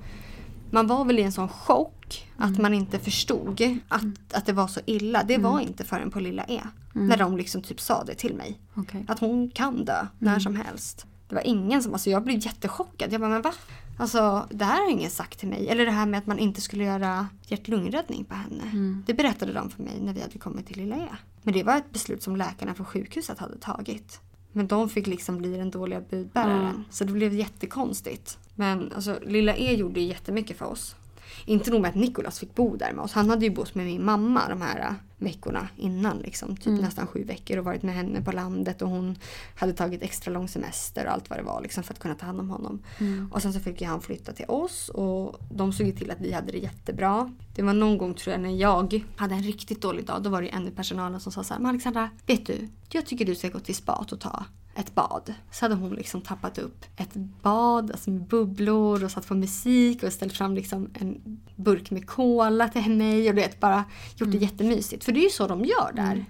man var väl i en sån chock att man inte förstod att, att det var så illa. Det var inte förrän på Lilla E. När de liksom typ sa det till mig. Okej. Att hon kan dö när som helst. Det var ingen som, alltså jag blev jättechockad. Jag bara, men va? Alltså det här har ingen sagt till mig. Eller det här med att man inte skulle göra hjärt-lungräddning på henne. Det berättade de för mig när vi hade kommit till Lilla E. Men det var ett beslut som läkarna på sjukhuset hade tagit. Men de fick liksom bli den dåliga budbäraren. Så det blev jättekonstigt. Men alltså Lilla E gjorde jättemycket för oss. Inte nog med att Nikolas fick bo där med oss. Han hade ju bott med min mamma de här äh, veckorna innan. Liksom, typ nästan sju veckor och varit med henne på landet. Och hon hade tagit extra lång semester och allt vad det var liksom, för att kunna ta hand om honom. Och sen så fick han flytta till oss och de såg till att vi hade det jättebra. Det var någon gång tror jag när jag hade en riktigt dålig dag. Då var det en i personalen som sa så här, Alexandra, vet du? Jag tycker du ska gå till spat och ta ett bad. Så hade hon liksom tappat upp ett bad alltså med bubblor och satt på musik och ställt fram liksom en burk med cola till mig och du vet bara gjort det jättemysigt. För det är ju så de gör där.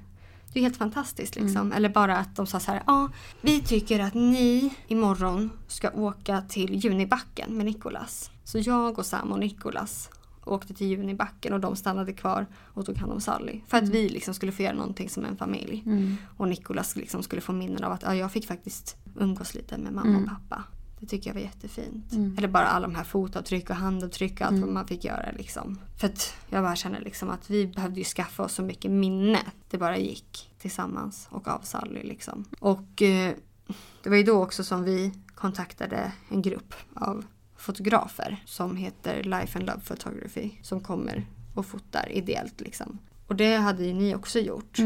Det är helt fantastiskt liksom. Eller bara att de sa så här, ja vi tycker att ni imorgon ska åka till Junibacken med Nikolas. Så jag och Sam och Nikolas åkte till Junibacken och de stannade kvar och tog hand om Sally. För att vi liksom skulle få göra någonting som en familj. Och Nikolas liksom skulle få minnen av att ja, jag fick faktiskt umgås lite med mamma och pappa. Det tycker jag var jättefint. Eller bara alla de här fotavtryck och handavtryck och allt vad man fick göra. Liksom. För att jag bara känner liksom att vi behövde ju skaffa oss så mycket minne. Det bara gick tillsammans och av Sally. Liksom. Och eh, det var ju då också som vi kontaktade en grupp av fotografer som heter Life and Love Photography som kommer och fotar ideellt liksom. Och det hade ju ni också gjort.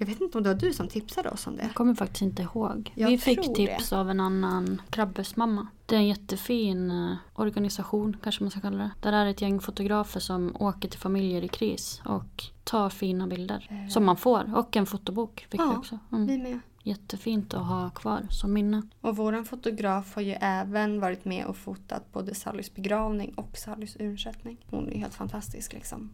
Jag vet inte om det var du som tipsade oss om det. Jag kommer faktiskt inte ihåg. Jag Vi fick tips av en annan Krabbes mamma. Det är en jättefin eh, organisation kanske man ska kalla det. Där är ett gäng fotografer som åker till familjer i kris och tar fina bilder. Som man får. Och en fotobok fick vi Ja, också. Mm. Vi med. Jättefint att ha kvar som minne. Och våran fotograf har ju även varit med och fotat både Sallys begravning och Sallys urnsättning. Hon är helt fantastisk liksom.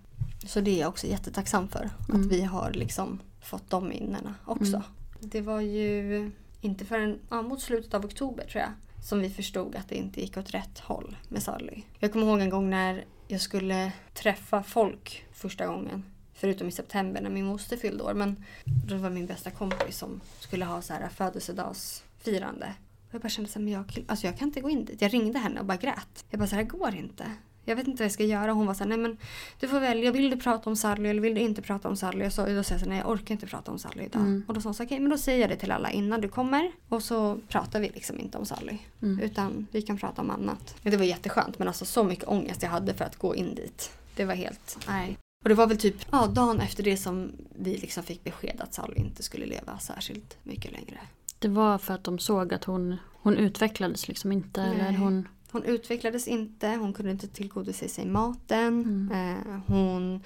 Så det är jag också jättetacksam för. Att vi har liksom fått de minnena också. Det var ju inte förrän ja, mot slutet av oktober tror jag som vi förstod att det inte gick åt rätt håll med Sally. Jag kommer ihåg en gång när jag skulle träffa folk första gången. Förutom i september när min moster fyllde år. Men då var min bästa kompis som skulle ha så här födelsedagsfirande. Och jag bara kände men jag, alltså jag kan inte gå in dit. Jag ringde henne och bara grät. Jag bara så här, går inte. Jag vet inte vad jag ska göra. Hon var så här, nej men du får välja. Vill du prata om Sally eller vill du inte prata om Sally? Och så, då sa jag så här, nej jag orkar inte prata om Sally idag. Och då sa hon så okej men då säger jag det till alla innan du kommer. Och så pratar vi liksom inte om Sally. Utan vi kan prata om annat. Det var jätteskönt men alltså så mycket ångest jag hade för att gå in dit. Det var helt, nej. Och det var väl typ ja, dagen efter det som vi liksom fick besked att Sally inte skulle leva särskilt mycket längre. Det var för att de såg att hon, hon utvecklades liksom inte. Eller Nej. hon, Hon utvecklades inte, hon kunde inte tillgodose sig maten. Eh, hon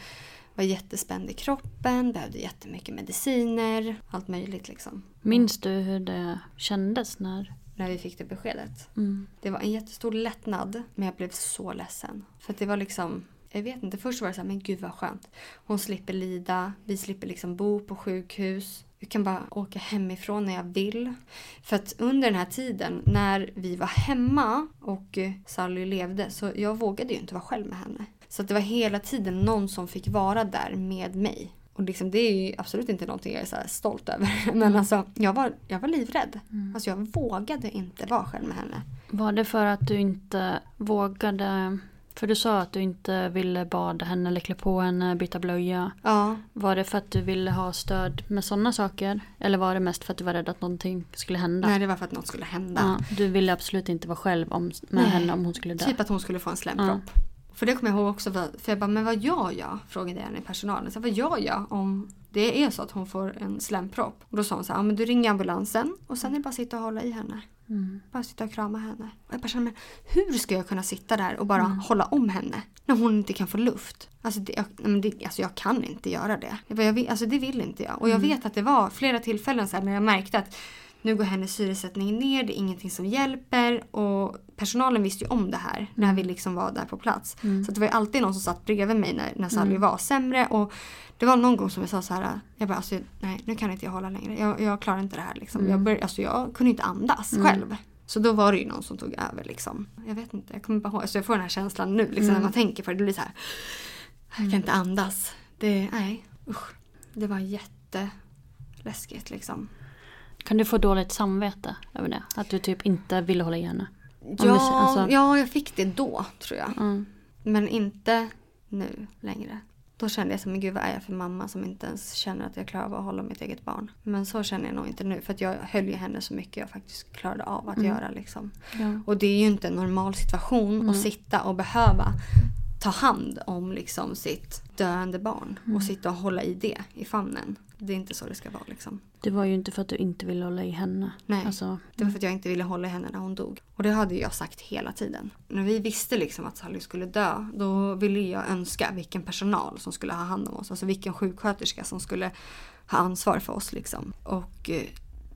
var jättespänd i kroppen, behövde jättemycket mediciner. Allt möjligt liksom. minns du hur det kändes när... När vi fick det beskedet. Mm. Det var en jättestor lättnad, men jag blev så ledsen. För det var liksom, jag vet inte, först var det så här, men gud vad skönt. Hon slipper lida, vi slipper liksom bo på sjukhus. Jag kan bara åka hemifrån när jag vill. För att under den här tiden när vi var hemma och eh, Sally levde så jag vågade ju inte vara själv med henne. Så att det var hela tiden någon som fick vara där med mig. Och liksom, det är ju absolut inte någonting jag är så här stolt över. Men alltså, jag var, jag var livrädd. Alltså, jag vågade inte vara själv med henne. Var det för att du inte vågade... För du sa att du inte ville bada henne eller klä på henne, byta blöja. Ja, Var det för att du ville ha stöd med sådana saker? Eller var det mest för att du var rädd att någonting skulle hända? nej det var för att något skulle hända. Ja, du ville absolut inte vara själv om, med Nej. henne om hon skulle dö. Typ att hon skulle få en slempropp. För det kommer jag ihåg också. För jag bara, men vad gör jag? Frågade jag i personalen. Så, vad gör jag om det är så att hon får en slempropp? Och då sa hon så här, ja, men du ringer ambulansen och sen är det bara att sitta och hålla i henne. Mm. Bara sitta och krama henne. Och jag bara känner, men hur ska jag kunna sitta där och bara hålla om henne? När hon inte kan få luft. Alltså, det, jag, det, alltså jag kan inte göra det. Jag bara, jag alltså det vill inte jag. Och jag vet att det var flera tillfällen så här, när jag märkte att nu går hennes syresättning ner, det är ingenting som hjälper. Och personalen visste ju om det här när vi liksom var där på plats. Så att det var ju alltid någon som satt bredvid mig när, när Sally var sämre. Och det var någon gång som jag sa så här, jag bara alltså, nej nu kan inte jag hålla längre. Jag, jag klarar inte det här liksom. Jag, bör, alltså, jag kunde inte andas själv. Så då var det ju någon som tog över liksom. Jag vet inte, jag kommer bara ihåg, alltså jag får den här känslan nu liksom när man tänker på det. Det blir så här, jag kan inte andas. Det, nej usch. Det var jätteläskigt liksom. Kan du få dåligt samvete över det? Att du typ inte ville hålla i henne? Ja, alltså- ja, jag fick det då tror jag. Mm. Men inte nu längre. Då kände jag som, men gud vad är jag för mamma som inte ens känner att jag klarar av att hålla mitt eget barn. Men så känner jag nog inte nu för att jag höll ju henne så mycket jag faktiskt klarade av att göra liksom. Ja. Och det är ju inte en normal situation att sitta och behöva ta hand om liksom sitt döende barn och sitta och hålla i det i famnen. Det är inte så det ska vara liksom. Det var ju inte för att du inte ville hålla i henne. Nej. Alltså, Det var för att jag inte ville hålla i henne när hon dog. Och det hade jag sagt hela tiden. När vi visste liksom att Sally skulle dö, då ville jag önska vilken personal som skulle ha hand om oss. Alltså vilken sjuksköterska som skulle ha ansvar för oss liksom. Och eh,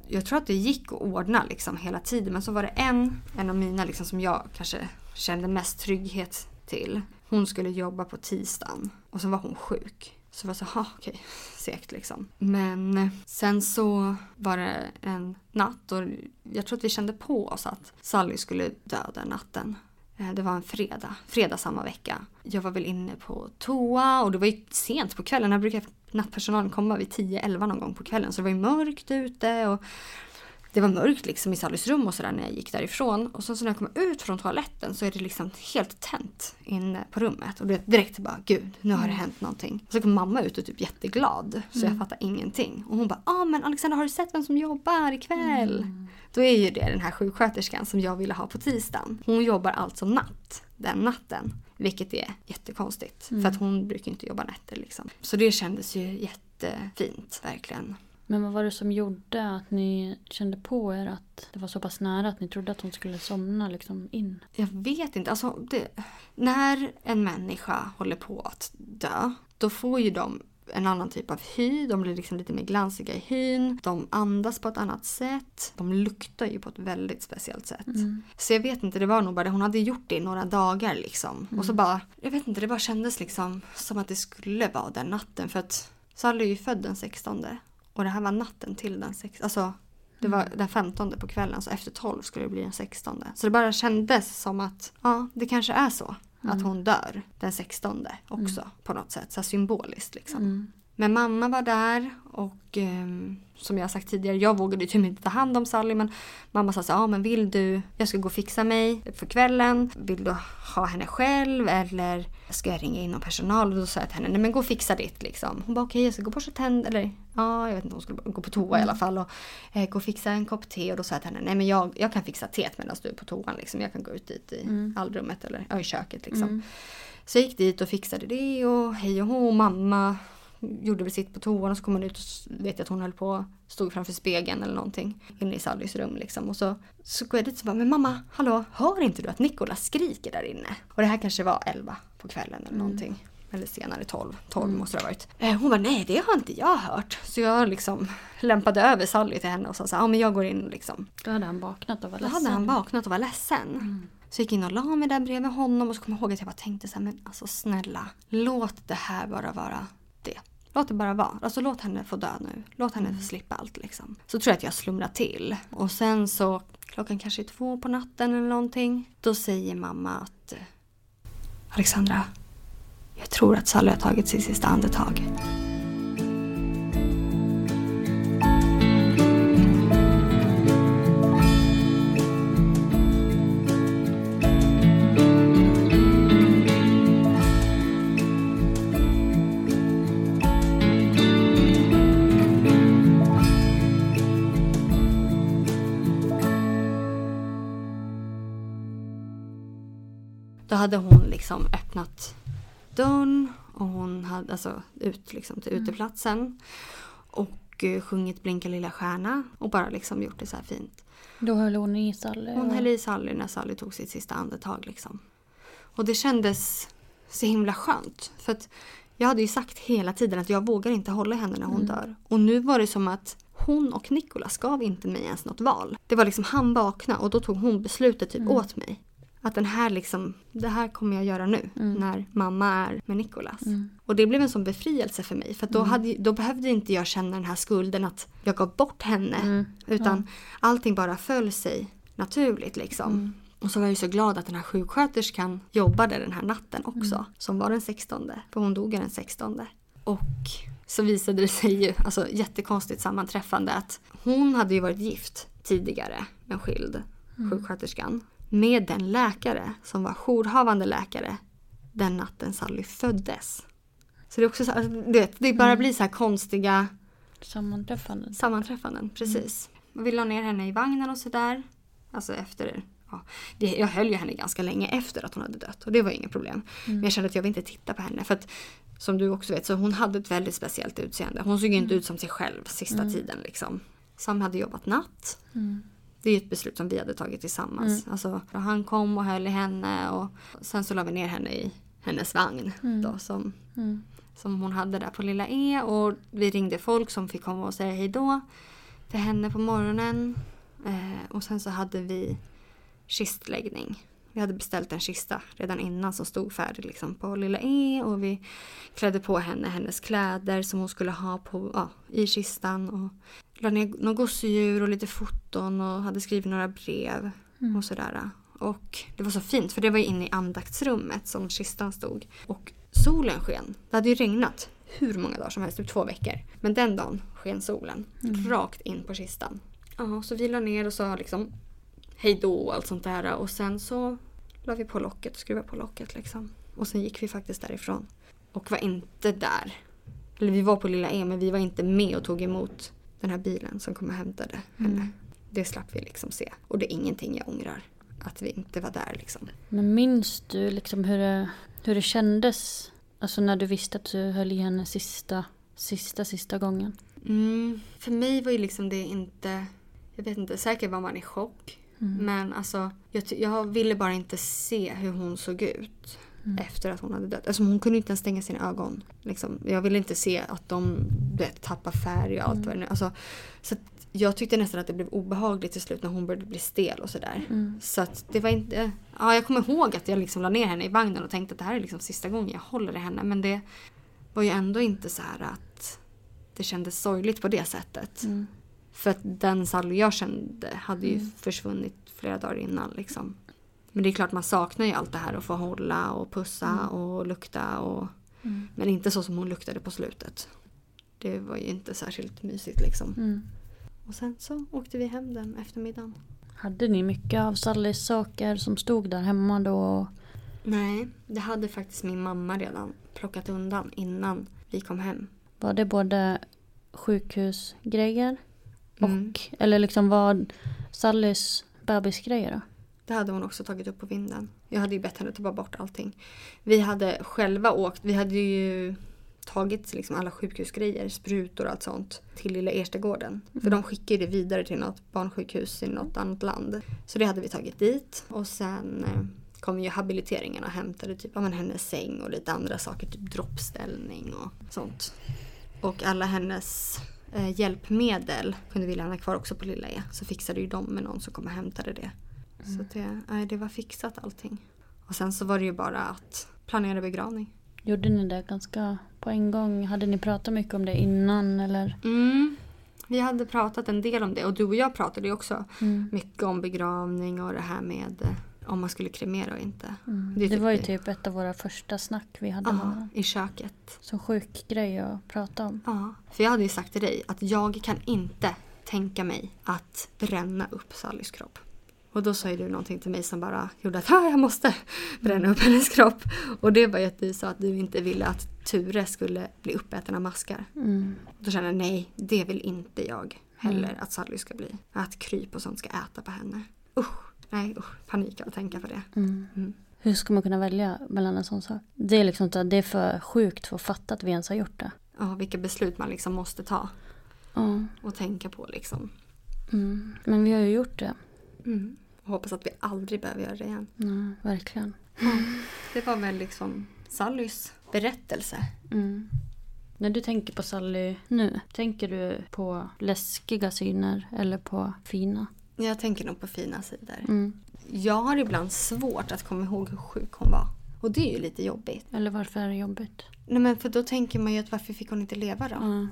jag tror att det gick att ordna liksom hela tiden. Men så var det en, en av mina liksom som jag kanske kände mest trygghet till. Hon skulle jobba på tisdagen och så var hon sjuk. Så det var så, ha okej, segt liksom. Men eh, sen så var det en natt och jag tror att vi kände på oss att Sally skulle dö den natten. Eh, det var en fredag, fredag samma vecka. Jag var väl inne på toa och det var ju sent på kvällen. Här brukar nattpersonalen komma vid 10-11 någon gång på kvällen. Så det var ju mörkt ute och det var mörkt liksom i Sallys rum och sådär när jag gick därifrån. Och sen så när jag kom ut från toaletten så är det liksom helt tänt inne på rummet. Och det direkt bara, gud, nu har det hänt någonting. Och så kom mamma ut och typ jätteglad. Så jag fattar ingenting. Och hon bara, ja ah, men Alexandra har du sett vem som jobbar ikväll? Då är ju det den här sjuksköterskan som jag ville ha på tisdagen. Hon jobbar alltså natt den natten. Vilket är jättekonstigt. För att hon brukar inte jobba nätter liksom. Så det kändes ju jättefint verkligen. Men vad var det som gjorde att ni kände på er att det var så pass nära att ni trodde att hon skulle somna liksom in? Jag vet inte. Alltså, det, när en människa håller på att dö, då får ju de en annan typ av hy. De blir liksom lite mer glansiga i hyn. De andas på ett annat sätt. De luktar ju på ett väldigt speciellt sätt. Mm. Så jag vet inte, det var nog bara det. Hon hade gjort det i några dagar liksom. Och så bara, jag vet inte, det bara kändes liksom som att det skulle vara den natten. För att Sally är ju född den 16. Och det här var natten till den 16. Alltså det var den 15 på kvällen så efter 12 skulle det bli den 16. Så det bara kändes som att ja, det kanske är så. Att hon dör den 16 också på något sätt. Så symboliskt liksom. Mm. Men mamma var där och ehm, som jag sagt tidigare, jag vågade ju inte ta hand om Sally men mamma sa så ja men vill du, jag ska gå och fixa mig för kvällen. Vill du ha henne själv eller ska jag ringa in någon personal? Och då sa jag till henne, nej men gå och fixa ditt liksom. Hon bara okej jag ska gå och borsta tänder eller ja jag vet inte, hon skulle gå på toa i alla fall och eh, gå och fixa en kopp te och då sa jag till henne, nej men jag, jag kan fixa teet medan du är på toan liksom. Jag kan gå ut dit i allrummet eller ja, i köket liksom. Så jag gick dit och fixade det och hej och hå, mamma gjorde väl sitt på toan och så kom hon ut och vet jag att hon höll på, stod framför spegeln eller någonting inne i Sallys rum liksom. Och så, så går jag dit och bara, men mamma, hallå, hör inte du att Nikolas skriker där inne? Och det här kanske var 11 på kvällen eller någonting. Eller senare 12, 12 måste det ha varit. Eh, Hon bara, nej det har inte jag hört. Så jag liksom lämpade över Sally till henne och sa så ja men jag går in liksom Då hade han vaknat och var då ledsen. hade han vaknat och var ledsen. Så jag gick in och la mig där bredvid honom och så kom jag ihåg att jag bara tänkte så här, men alltså snälla, låt det här bara vara det. Låt det bara vara. Alltså låt henne få dö nu. Låt henne få slippa allt liksom. Så tror jag att jag slumrar till. Och sen så, klockan kanske är två på natten eller någonting. Då säger mamma att eh, Alexandra, jag tror att Sally har tagit sitt sista andetag. Hade hon liksom öppnat dörren och hon hade alltså ut liksom till uteplatsen. Och eh, sjungit Blinka lilla stjärna och bara liksom gjort det så här fint. Då höll hon i Sally. Hon höll i Sally när Sally tog sitt sista andetag liksom. Och det kändes så himla skönt. För att jag hade ju sagt hela tiden att jag vågar inte hålla henne när hon dör. Och nu var det som att hon och Nicolas gav inte mig ens något val. Det var liksom han vakna och då tog hon beslutet typ åt mig. Att den här liksom, det här kommer jag göra nu när mamma är med Nicolas. Och det blev en sån befrielse för mig. För då, hade, då behövde inte jag känna den här skulden att jag gav bort henne. Utan allting bara föll sig naturligt liksom. Och så var jag ju så glad att den här sjuksköterskan jobbade den här natten också. Som var den 16. För hon dog den 16. Och så visade det sig ju, alltså jättekonstigt sammanträffande att hon hade ju varit gift tidigare, men skild, sjuksköterskan. Med den läkare som var jourhavande läkare den natten Sally föddes. Så det är också så, alltså, du vet, det bara blir så här konstiga Sammanträffanden. sammanträffanden. Precis. Och vi la ner henne i vagnen och sådär. Alltså efter, ja, det, jag höll ju henne ganska länge efter att hon hade dött och det var inget problem. Men jag kände att jag vill inte titta på henne för att som du också vet så hon hade ett väldigt speciellt utseende. Hon såg ju inte ut som sig själv sista tiden liksom. Sam hade jobbat natt. Det är ett beslut som vi hade tagit tillsammans. Alltså, han kom och höll i henne och sen så la vi ner henne i hennes vagn. Då, som, som hon hade där på Lilla E. Och vi ringde folk som fick komma och säga hej då till henne på morgonen. Eh, och sen så hade vi kistläggning. Vi hade beställt en kista redan innan som stod färdig liksom på Lilla E. Och vi klädde på henne hennes kläder som hon skulle ha på, ja, i kistan. Och la ner några gosedjur och lite foton och hade skrivit några brev och sådär. Och det var så fint för det var ju inne i andaktsrummet som kistan stod. Och solen sken. Det hade ju regnat hur många dagar som helst, typ två veckor. Men den dagen sken solen rakt in på kistan. Ja, så vi la ner och sa liksom hej då och allt sånt där. Och sen så la vi på locket, skruvade på locket liksom. Och sen gick vi faktiskt därifrån. Och var inte där. Eller vi var på Lilla E men vi var inte med och tog emot den här bilen som kom och hämtade henne. Det slapp vi liksom se. Och det är ingenting jag ångrar. Att vi inte var där liksom. Men minns du liksom hur det, hur det kändes? Alltså när du visste att du höll i henne sista, sista, sista gången? Mm, för mig var ju liksom det inte... Jag vet inte, säkert var man i chock. Men alltså, jag, jag ville bara inte se hur hon såg ut efter att hon hade dött. Alltså hon kunde inte ens stänga sina ögon. Liksom. Jag ville inte se att de vet, tappar färg och allt vad det nu alltså, Så jag tyckte nästan att det blev obehagligt till slut när hon började bli stel och sådär. Så att det var inte... Ja, jag kommer ihåg att jag liksom la ner henne i vagnen och tänkte att det här är liksom sista gången jag håller i henne. Men det var ju ändå inte så här att det kändes sorgligt på det sättet. För att den Sally jag kände hade ju försvunnit flera dagar innan. Liksom. Men det är klart man saknar ju allt det här att få hålla och pussa och lukta. Och, Men inte så som hon luktade på slutet. Det var ju inte särskilt mysigt liksom. Och sen så åkte vi hem den eftermiddagen. Hade ni mycket av Sallys saker som stod där hemma då? Nej, det hade faktiskt min mamma redan plockat undan innan vi kom hem. Var det både sjukhusgrejer och Mm. eller liksom var Sallys bebisgrejer då? Det hade hon också tagit upp på vinden. Jag hade ju bett henne ta bort allting. Vi hade själva åkt, vi hade ju tagit liksom alla sjukhusgrejer, sprutor och allt sånt till lilla Erstegården. För de skickade det vidare till något barnsjukhus i något annat land. Så det hade vi tagit dit. Och sen eh, kom ju habiliteringen och hämtade typ, ja, men hennes säng och lite andra saker, typ droppställning och sånt. Och alla hennes eh, hjälpmedel kunde vi lämna kvar också på Lilla E. Så fixade ju de med någon som kom och hämtade det. Så det, nej, det var fixat allting. Och sen så var det ju bara att planera begravning. Gjorde ni det ganska på en gång? Hade ni pratat mycket om det innan eller? Mm. Vi hade pratat en del om det och du och jag pratade ju också Mm. mycket om begravning och det här med eh, om man skulle kremera och inte. Mm. Det typ var ju det- typ ett av våra första snack vi hade Ja, i köket. Som sjuk grej att prata om. Ja, för jag hade ju sagt till dig att jag kan inte tänka mig att bränna upp Sallys kropp. Och då sa ju du någonting till mig som bara gjorde att "Ah, jag måste bränna upp hennes kropp. Och det var ju att du sa att du inte ville att Ture skulle bli uppäten av maskar. Mm. Då kände jag nej, det vill inte jag heller att Sally ska bli. Att kryp och sånt ska äta på henne. Usch, nej usch, panik av att tänka på det. Mm. Hur ska man kunna välja mellan en sån sak? Det är liksom det är för sjukt för att fatta att vi ens har gjort det. Ja, vilka beslut man liksom måste ta Ja. och tänka på liksom. Mm. Men vi har ju gjort det. Mm. Och hoppas att vi aldrig behöver göra det igen. Ja, verkligen. Det var väl liksom Sallys berättelse. Mm. När du tänker på Sally nu, tänker du på läskiga syner eller på fina? Jag tänker nog på fina sidor. Mm. Jag har ibland svårt att komma ihåg hur sjuk hon var. Och det är ju lite jobbigt. Eller varför är det jobbigt? Nej men för då tänker man ju att varför fick hon inte leva då? Ja.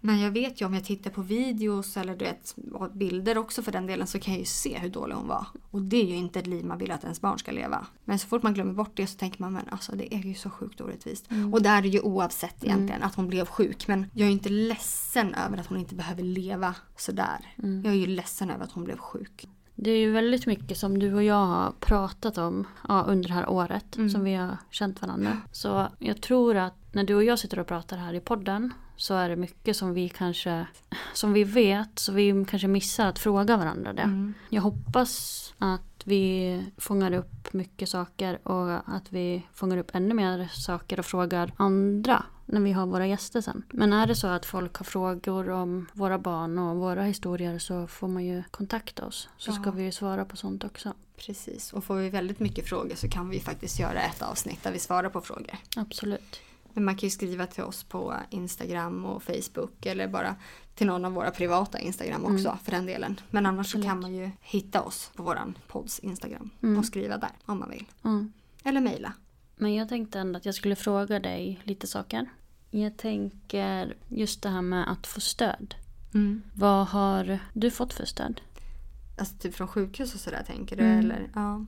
Men jag vet ju om jag tittar på videos eller du vet, bilder också för den delen så kan jag ju se hur dålig hon var. Och det är ju inte ett liv man vill att ens barn ska leva. Men så fort man glömmer bort det så tänker man men alltså det är ju så sjukt orättvist. Och där är det ju oavsett egentligen att hon blev sjuk. Men jag är ju inte ledsen över att hon inte behöver leva sådär. Jag är ju ledsen över att hon blev sjuk. Det är ju väldigt mycket som du och jag har pratat om ja, under det här året som vi har känt varandra. Så jag tror att när du och jag sitter och pratar här i podden så är det mycket som vi kanske som vi vet så vi kanske missar att fråga varandra det. Jag hoppas att vi fångar upp mycket saker och att vi fångar upp ännu mer saker och frågar andra när vi har våra gäster sen. Men är det så att folk har frågor om våra barn och våra historier så får man ju kontakta oss. Så ska Ja. vi ju svara på sånt också. Precis. Och får vi väldigt mycket frågor så kan vi faktiskt göra ett avsnitt där vi svarar på frågor. Absolut. Men man kan ju skriva till oss på Instagram och Facebook eller bara till någon av våra privata Instagram också för den delen. Men annars så kan man ju hitta oss på våran podds Instagram och skriva där om man vill. Mm. Eller mejla. Men jag tänkte ändå att jag skulle fråga dig lite saker. Jag tänker just det här med att få stöd. Vad har du fått för stöd? Alltså typ från sjukhus och sådär tänker du? Mm. Eller? Ja.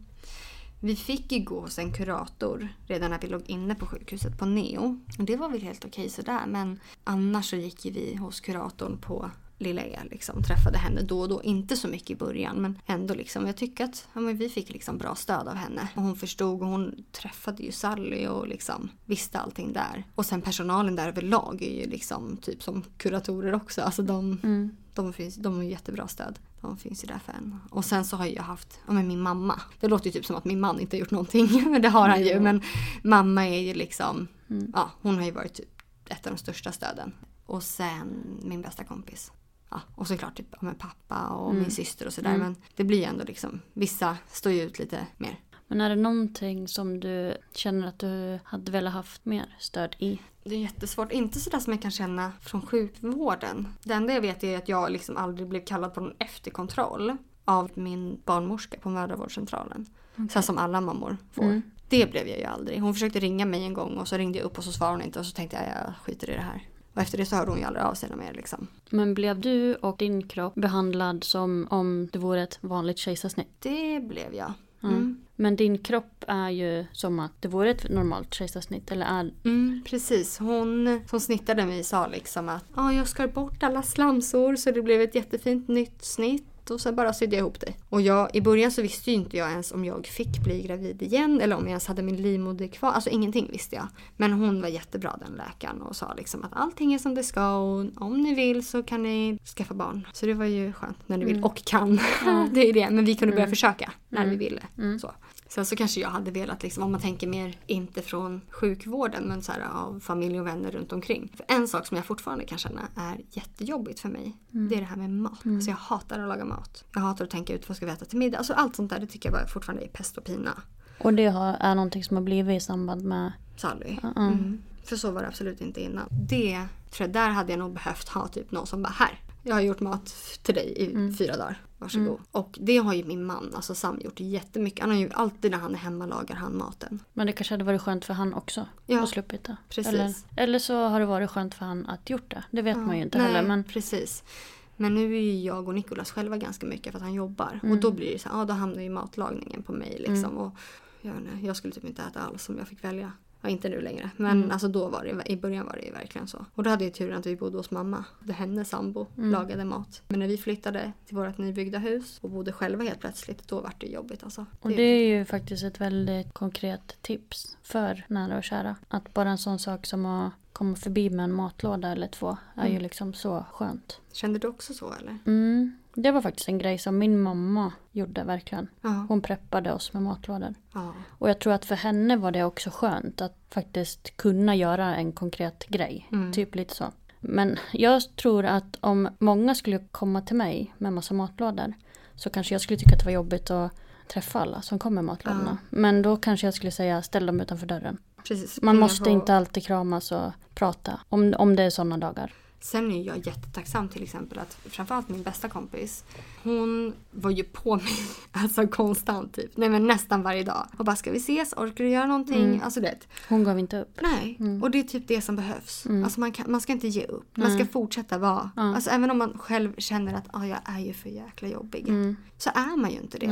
Vi fick ju gå hos en kurator redan när vi låg inne på sjukhuset på Neo. Och det var väl helt okej sådär. Men annars så gick ju vi hos kuratorn på Lilla E. Liksom, träffade henne då och då. Inte så mycket i början men ändå liksom. Jag tycker att ja, vi fick liksom bra stöd av henne. Och hon förstod och hon träffade ju Sally och liksom visste allting där. Och sen personalen där överlag är ju liksom typ som kuratorer också. Alltså de, de, finns, de har jättebra stöd. De finns ju där för en. Och sen så har jag haft ja, men min mamma. Det låter ju typ som att min man inte har gjort någonting. Men det har han ju. Men mamma är ju liksom, ja hon har ju varit typ ett av de största stöden. och sen min bästa kompis. Ja, och såklart typ med pappa och Mm. min syster och sådär. Mm. Men det blir ju ändå liksom, vissa står ju ut lite mer. Men är det någonting som du känner att du hade velat haft mer stöd i? Det är jättesvårt. Inte sådär som jag kan känna från sjukvården. Det enda jag vet är att jag liksom aldrig blev kallad på någon efterkontroll av min barnmorska på mödravårdscentralen. Så här som alla mammor får. Mm. Det blev jag ju aldrig. Hon försökte ringa mig en gång och så ringde jag upp och så svarade hon inte och så tänkte jag jag skiter i det här. Och efter det så hörde hon ju aldrig av sig mer liksom. Men blev du och din kropp behandlad som om det vore ett vanligt kejsarsnitt? Det blev jag. Mm. Mm. Men din kropp är ju som att det vore ett normalt kejsarsnitt. Eller är... Mm, precis. Hon som snittade mig sa liksom att ah, jag skar bort alla slamsor så det blev ett jättefint nytt snitt och så bara sydde jag ihop det. Och jag, i början så visste ju inte jag ens om jag fick bli gravid igen eller om jag ens hade min livmoder kvar. Alltså ingenting visste jag. Men hon var jättebra den läkaren och sa liksom att allting är som det ska och om ni vill så kan ni skaffa barn. Så det var ju skönt när ni vill och kan. det är det. Men vi kunde börja försöka när vi ville. Så. Sen så kanske jag hade velat, liksom, om man tänker mer inte från sjukvården men så här, av familj och vänner runt omkring. För en sak som jag fortfarande kan känna är jättejobbigt för mig. Det är det här med mat. Alltså jag hatar att laga mat. Jag hatar att tänka ut vad ska vi äta till middag. Alltså allt sånt där det tycker jag bara fortfarande är pest och pina. Och det har, är någonting som har blivit i samband med... Sally. Mm. För så var det absolut inte innan. Det tror jag, där hade jag nog behövt ha typ någon som bara här. Jag har gjort mat till dig i fyra dagar. Varsågod. Och det har ju min man, alltså Sam, gjort jättemycket. Han har ju alltid när han är hemma lagar han maten. Men det kanske hade varit skönt för han också. Ja, att sluppit det. precis. Eller, eller så har det varit skönt för han att gjort det. Det vet man ju inte Nej, heller. Men precis. Men nu är ju jag och Nikolas själva ganska mycket för att han jobbar. Mm. Och då blir det så här, ja då hamnar ju matlagningen på mig liksom. Och jag, inte, jag skulle typ inte äta alls om jag fick välja. Ja, inte nu längre. Men Mm. alltså då var det, i början var det ju verkligen så. Och då hade jag turen att vi bodde hos mamma. Där hennes sambo lagade mat. Men när vi flyttade till vårt nybyggda hus och bodde själva helt plötsligt, då var det jobbigt alltså. Och det är ju faktiskt ett väldigt konkret tips för nära och kära. Att bara en sån sak som att komma förbi med en matlåda eller två är ju liksom så skönt. Kände du också så eller? Mm. Det var faktiskt en grej som min mamma gjorde verkligen. Ja. Hon preppade oss med matlådor. ja. Och jag tror att för henne var det också skönt att faktiskt kunna göra en konkret grej. Typ lite så. Men jag tror att om många skulle komma till mig med massa matlådor så kanske jag skulle tycka att det var jobbigt att träffa alla som kommer matlådorna. Men då kanske jag skulle säga ställ dem utanför dörren. Precis. Man måste på- inte alltid kramas och prata om, om det är sådana dagar. Sen är jag jättetacksam till exempel att framförallt min bästa kompis hon var ju på mig alltså konstant typ. Nej men nästan varje dag. Och bara ska vi ses? Orkar du göra någonting? Mm. Alltså det. Hon gav inte upp. Nej, och det är typ det som behövs. Alltså man, kan, man ska inte ge upp. Man ska fortsätta vara. Alltså även om man själv känner att ah, jag är ju för jäkla jobbig. Så är man ju inte det.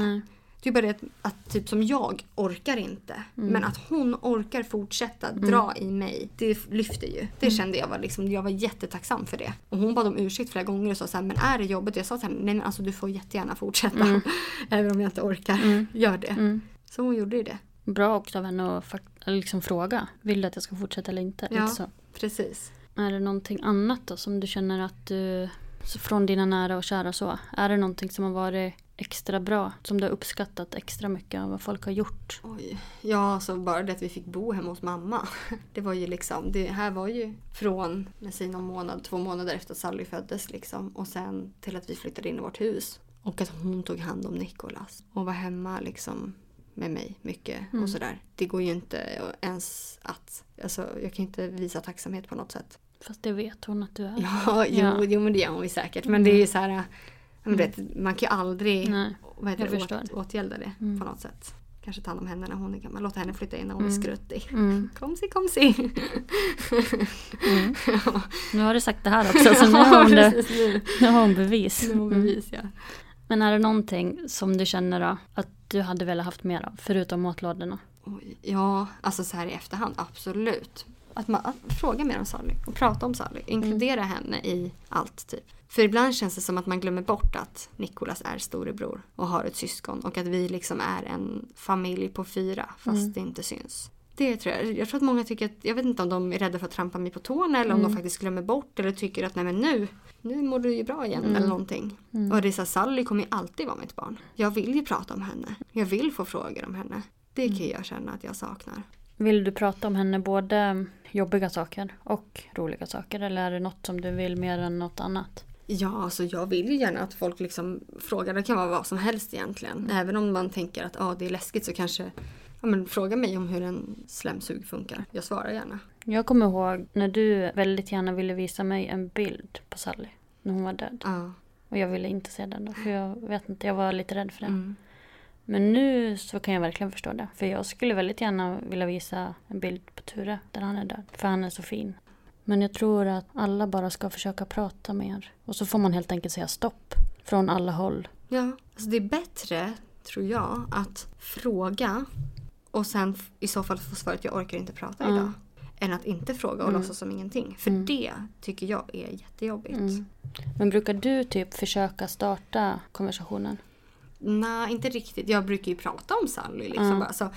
Det är bara det att, att typ som jag orkar inte. Men att hon orkar fortsätta dra i mig. Det lyfter ju. Det kände jag var liksom, jag var jättetacksam för det. Och hon bad om ursäkt flera gånger och sa så här, men är det jobbigt? Jag sa till henne, nej men alltså du får jättegärna fortsätta. Även om jag inte orkar. Gör det. Så hon gjorde ju det. Bra också av henne att liksom fråga. Vill du att jag ska fortsätta eller inte? Ja, precis. Är det någonting annat då som du känner att du, så från dina nära och kära så, är det någonting som har varit extra bra? Som du har uppskattat extra mycket av vad folk har gjort? Oj. Ja, så bara det att vi fick bo hemma hos mamma. Det var ju liksom, det här var ju från med sina månad, två månader efter att Sally föddes liksom. Och sen till att vi flyttade in i vårt hus. Och att hon tog hand om Nikolas. Och var hemma liksom med mig mycket och sådär. Det går ju inte ens att, alltså jag kan inte visa tacksamhet på något sätt. Fast det vet hon att du är. Ja, jo, Ja. jo men det gör hon ju säkert. Men det är ju så här, ja, du vet, man kan ju aldrig Nej, vad heter det, åt, åtgälda det på något sätt. Kanske ta hand om henne när hon är gammal. Låta henne flytta in när hon Mm. är skruttig. Komsi, komsi. Nu har du sagt det här också så nu har hon, det, nu. har hon bevis. Nu har hon bevis, ja. Men är det någonting som du känner då att du hade velat haft mer av? Förutom matlådorna? Ja, alltså så här i efterhand, absolut. Att man att fråga mer om Sally och prata om Sally. Inkludera henne i allt typ. För ibland känns det som att man glömmer bort att Nikolas är storebror och har ett syskon och att vi liksom är en familj på fyra fast det inte syns. Det tror jag. Jag tror att många tycker att, jag vet inte om de är rädda för att trampa mig på tårna eller om de faktiskt glömmer bort eller tycker att nej men nu, nu mår du ju bra igen eller någonting. Och det är så här, Sally kommer ju alltid vara mitt barn. Jag vill ju prata om henne. Jag vill få frågor om henne. Det kan jag känna att jag saknar. Vill du prata om henne både jobbiga saker och roliga saker? Eller är det något som du vill mer än något annat? Ja, alltså jag vill ju gärna att folk liksom frågar. Det kan vara vad som helst egentligen. Även om man tänker att ah, det är läskigt så kanske ja, men fråga mig om hur en slemsug funkar. Jag svarar gärna. Jag kommer ihåg när du väldigt gärna ville visa mig en bild på Sally. När hon var död. Ja. Och jag ville inte se den då. För jag vet inte, jag var lite rädd för det. Mm. Men nu så kan jag verkligen förstå det. För jag skulle väldigt gärna vilja visa en bild på Ture där han är död. För han är så fin. Men jag tror att alla bara ska försöka prata mer. Och så får man helt enkelt säga stopp. Från alla håll. Ja, alltså det är bättre, tror jag, att fråga och sen i så fall få svaret jag orkar inte prata Ja. idag. Än att inte fråga och Mm. låtsas som ingenting. För Mm. det tycker jag är jättejobbigt. Mm. Men brukar du typ försöka starta konversationen? Nej, inte riktigt. Jag brukar ju prata om Sally. Liksom. Ja. Alltså,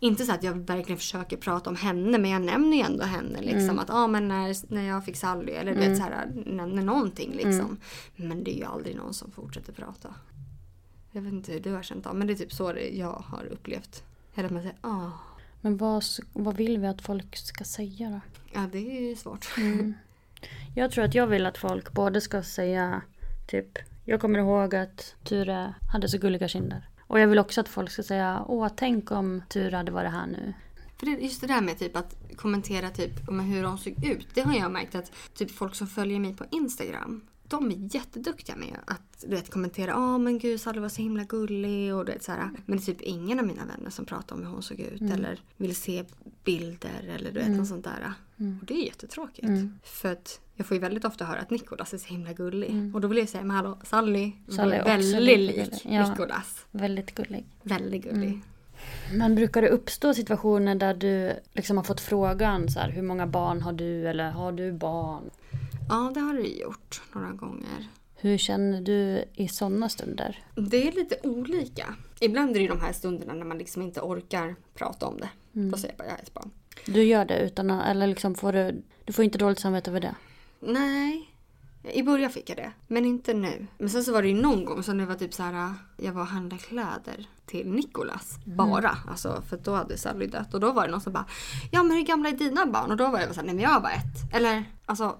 inte så att jag verkligen försöker prata om henne men jag nämner ju ändå henne. Liksom, Att ah, men när, när jag fick Sally eller du vet, så här, nämner någonting. Liksom. Men det är ju aldrig någon som fortsätter prata. Jag vet inte hur du har känt av men det är typ så jag har upplevt. Eller att man säger ah. Men vad, vad vill vi att folk ska säga då? Ja det är ju svårt. Jag tror att jag vill att folk både ska säga typ jag kommer ihåg att Ture hade så gulliga kinder. Och jag vill också att folk ska säga Åh, tänk om Ture hade varit här nu. För det, just det där med typ att kommentera typ om hur de såg ut. Det har jag märkt att typ folk som följer mig på Instagram. De är jätteduktiga med att du vet, kommentera. Ja men gud Sally var så himla gullig. Och du vet, så här. Men det är typ ingen av mina vänner som pratar om hur hon såg ut. Eller vill se bilder eller du vet något sånt där. Och det är jättetråkigt. För att jag får ju väldigt ofta höra att Nikolas är så himla gullig. Och då vill jag säga, men hallå Sally, Sally är väldigt lik. Ja. Nikolas. Väldigt gullig. Väldigt gullig. Men brukar det uppstå situationer där du liksom har fått frågan så här, hur många barn har du eller har du barn? Ja det har det gjort några gånger. Hur känner du i sådana stunder? Det är lite olika. Ibland är det de här stunderna när man liksom inte orkar prata om det. Då säger jag bara jag har ett barn. Du gör det utan att, eller liksom får du, du får inte dåligt samvete över det? Nej. I början fick jag det, men inte nu. Men sen så var det ju någon gång som det var typ så här. Jag var och handlade kläder till Nikolas. Bara. Alltså för då hade Sally dött. Och då var det någon som bara. Ja men hur gamla är dina barn? Och då var jag bara så här, nej men jag har bara ett. Eller alltså.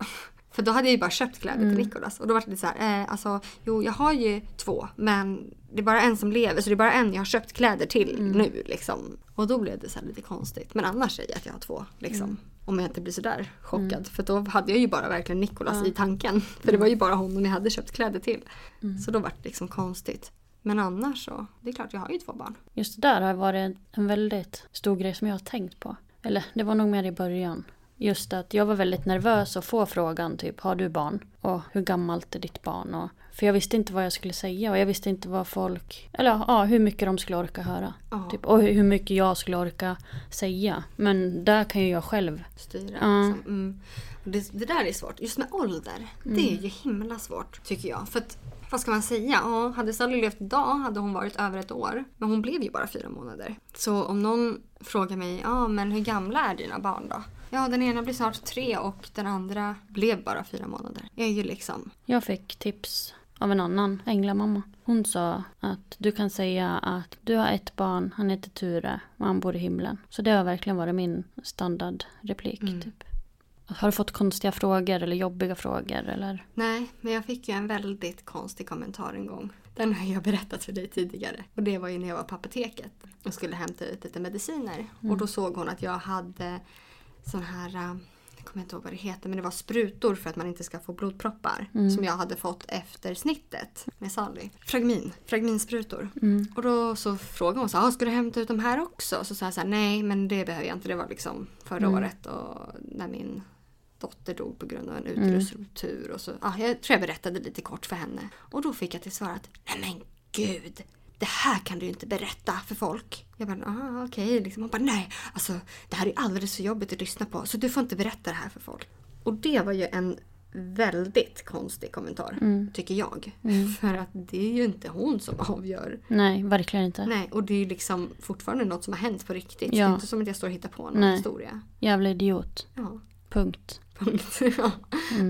För då hade jag ju bara köpt kläder till Nikolas. Och då var det så här, eh, alltså jo jag har ju två. Men det är bara en som lever. Så det är bara en jag har köpt kläder till nu liksom. Och då blev det så lite konstigt. Men annars säger jag att jag har två liksom. Om jag inte blir sådär chockad. För då hade jag ju bara verkligen Nikolas i tanken. För det var ju bara honom jag hade köpt kläder till. Så då var det liksom konstigt. Men annars så, det är klart jag har ju två barn. Just det där har varit en väldigt stor grej som jag har tänkt på. Eller det var nog mer i början. Just att jag var väldigt nervös att få frågan typ har du barn? Och hur gammalt är ditt barn? Och, för jag visste inte vad jag skulle säga och jag visste inte vad folk, eller ja, hur mycket de skulle orka höra. Ja. Typ, och hur mycket jag skulle orka säga. Men där kan ju jag själv. Styra. Ja. Liksom. Mm. Det, det där är svårt. Just med ålder. Det är ju himla svårt tycker jag. För att, vad ska man säga? Ja, hade Sally levt idag hade hon varit över ett år. Men hon blev ju bara fyra månader. Så om någon frågar mig, ja men hur gamla är dina barn då? Ja, den ena blir snart tre och den andra blev bara fyra månader. Jag är ju liksom... Jag fick tips av en annan änglamamma. Hon sa att du kan säga att du har ett barn, han heter Ture och han bor i himlen. Så det har verkligen varit min standardreplik. Typ. Har du fått konstiga frågor eller jobbiga frågor? Eller? Nej, men jag fick ju en väldigt konstig kommentar en gång. Den har jag berättat för dig tidigare. Och det var ju när jag var på apoteket och skulle hämta ut lite mediciner. Och då såg hon att jag hade sån här, äh, jag kommer inte ihåg vad det heter, men det var sprutor för att man inte ska få blodproppar. Som jag hade fått efter snittet med Sally. Fragmin, fragminsprutor. Och då så frågade hon så här, "Ah, ska du hämta ut de här också? Så sa jag så här, nej men det behöver jag inte. Det var liksom förra året och när min dotter dog på grund av en uterusruptur. Och så, ja, jag tror jag berättade lite kort för henne. Och då fick jag till svar att nej men gud, det här kan du inte berätta för folk. Jag bara, ah, okej. Liksom. Hon bara, nej, alltså det här är alldeles för jobbigt att lyssna på. Så du får inte berätta det här för folk. Och det var ju en väldigt konstig kommentar, tycker jag. För att det är ju inte hon som avgör. Nej, verkligen inte. Nej, och det är ju liksom fortfarande något som har hänt på riktigt. Det Ja. är inte som att jag står och hittar på någon Nej. historia. Jävla idiot. Ja. Punkt. Punkt. ja.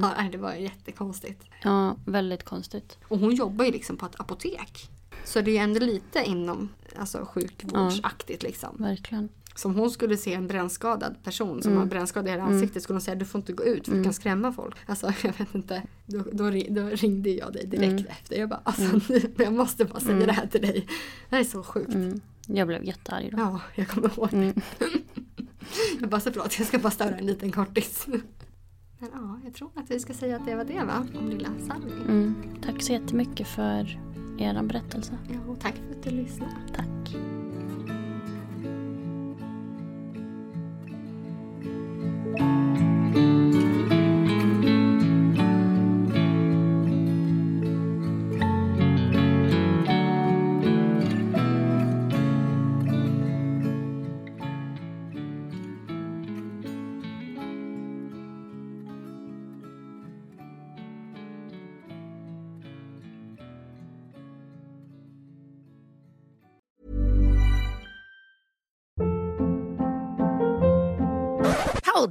ja, nej, det var jättekonstigt. Ja, väldigt konstigt. Och hon jobbar ju liksom på ett apotek. Så det är ju ändå lite inom alltså, sjukvårdsaktigt liksom. Verkligen. Så om hon skulle se en brännskadad person som har brännskada i hela ansiktet skulle hon säga du får inte gå ut för du kan skrämma folk. Alltså jag vet inte. Då, då, ri- då ringde jag dig direkt efter. Jag bara alltså jag måste bara säga det här till dig. Det här är så sjukt. Mm. Jag blev jättearg då. Ja, jag kommer ihåg det. jag bara så förlåt, jag ska bara störa en liten kortis. Men ja, jag tror att vi ska säga att det var det va? Om lilla Sally. Mm. Tack så jättemycket för er berättelse. Ja, och tack för att du lyssnade. Tack.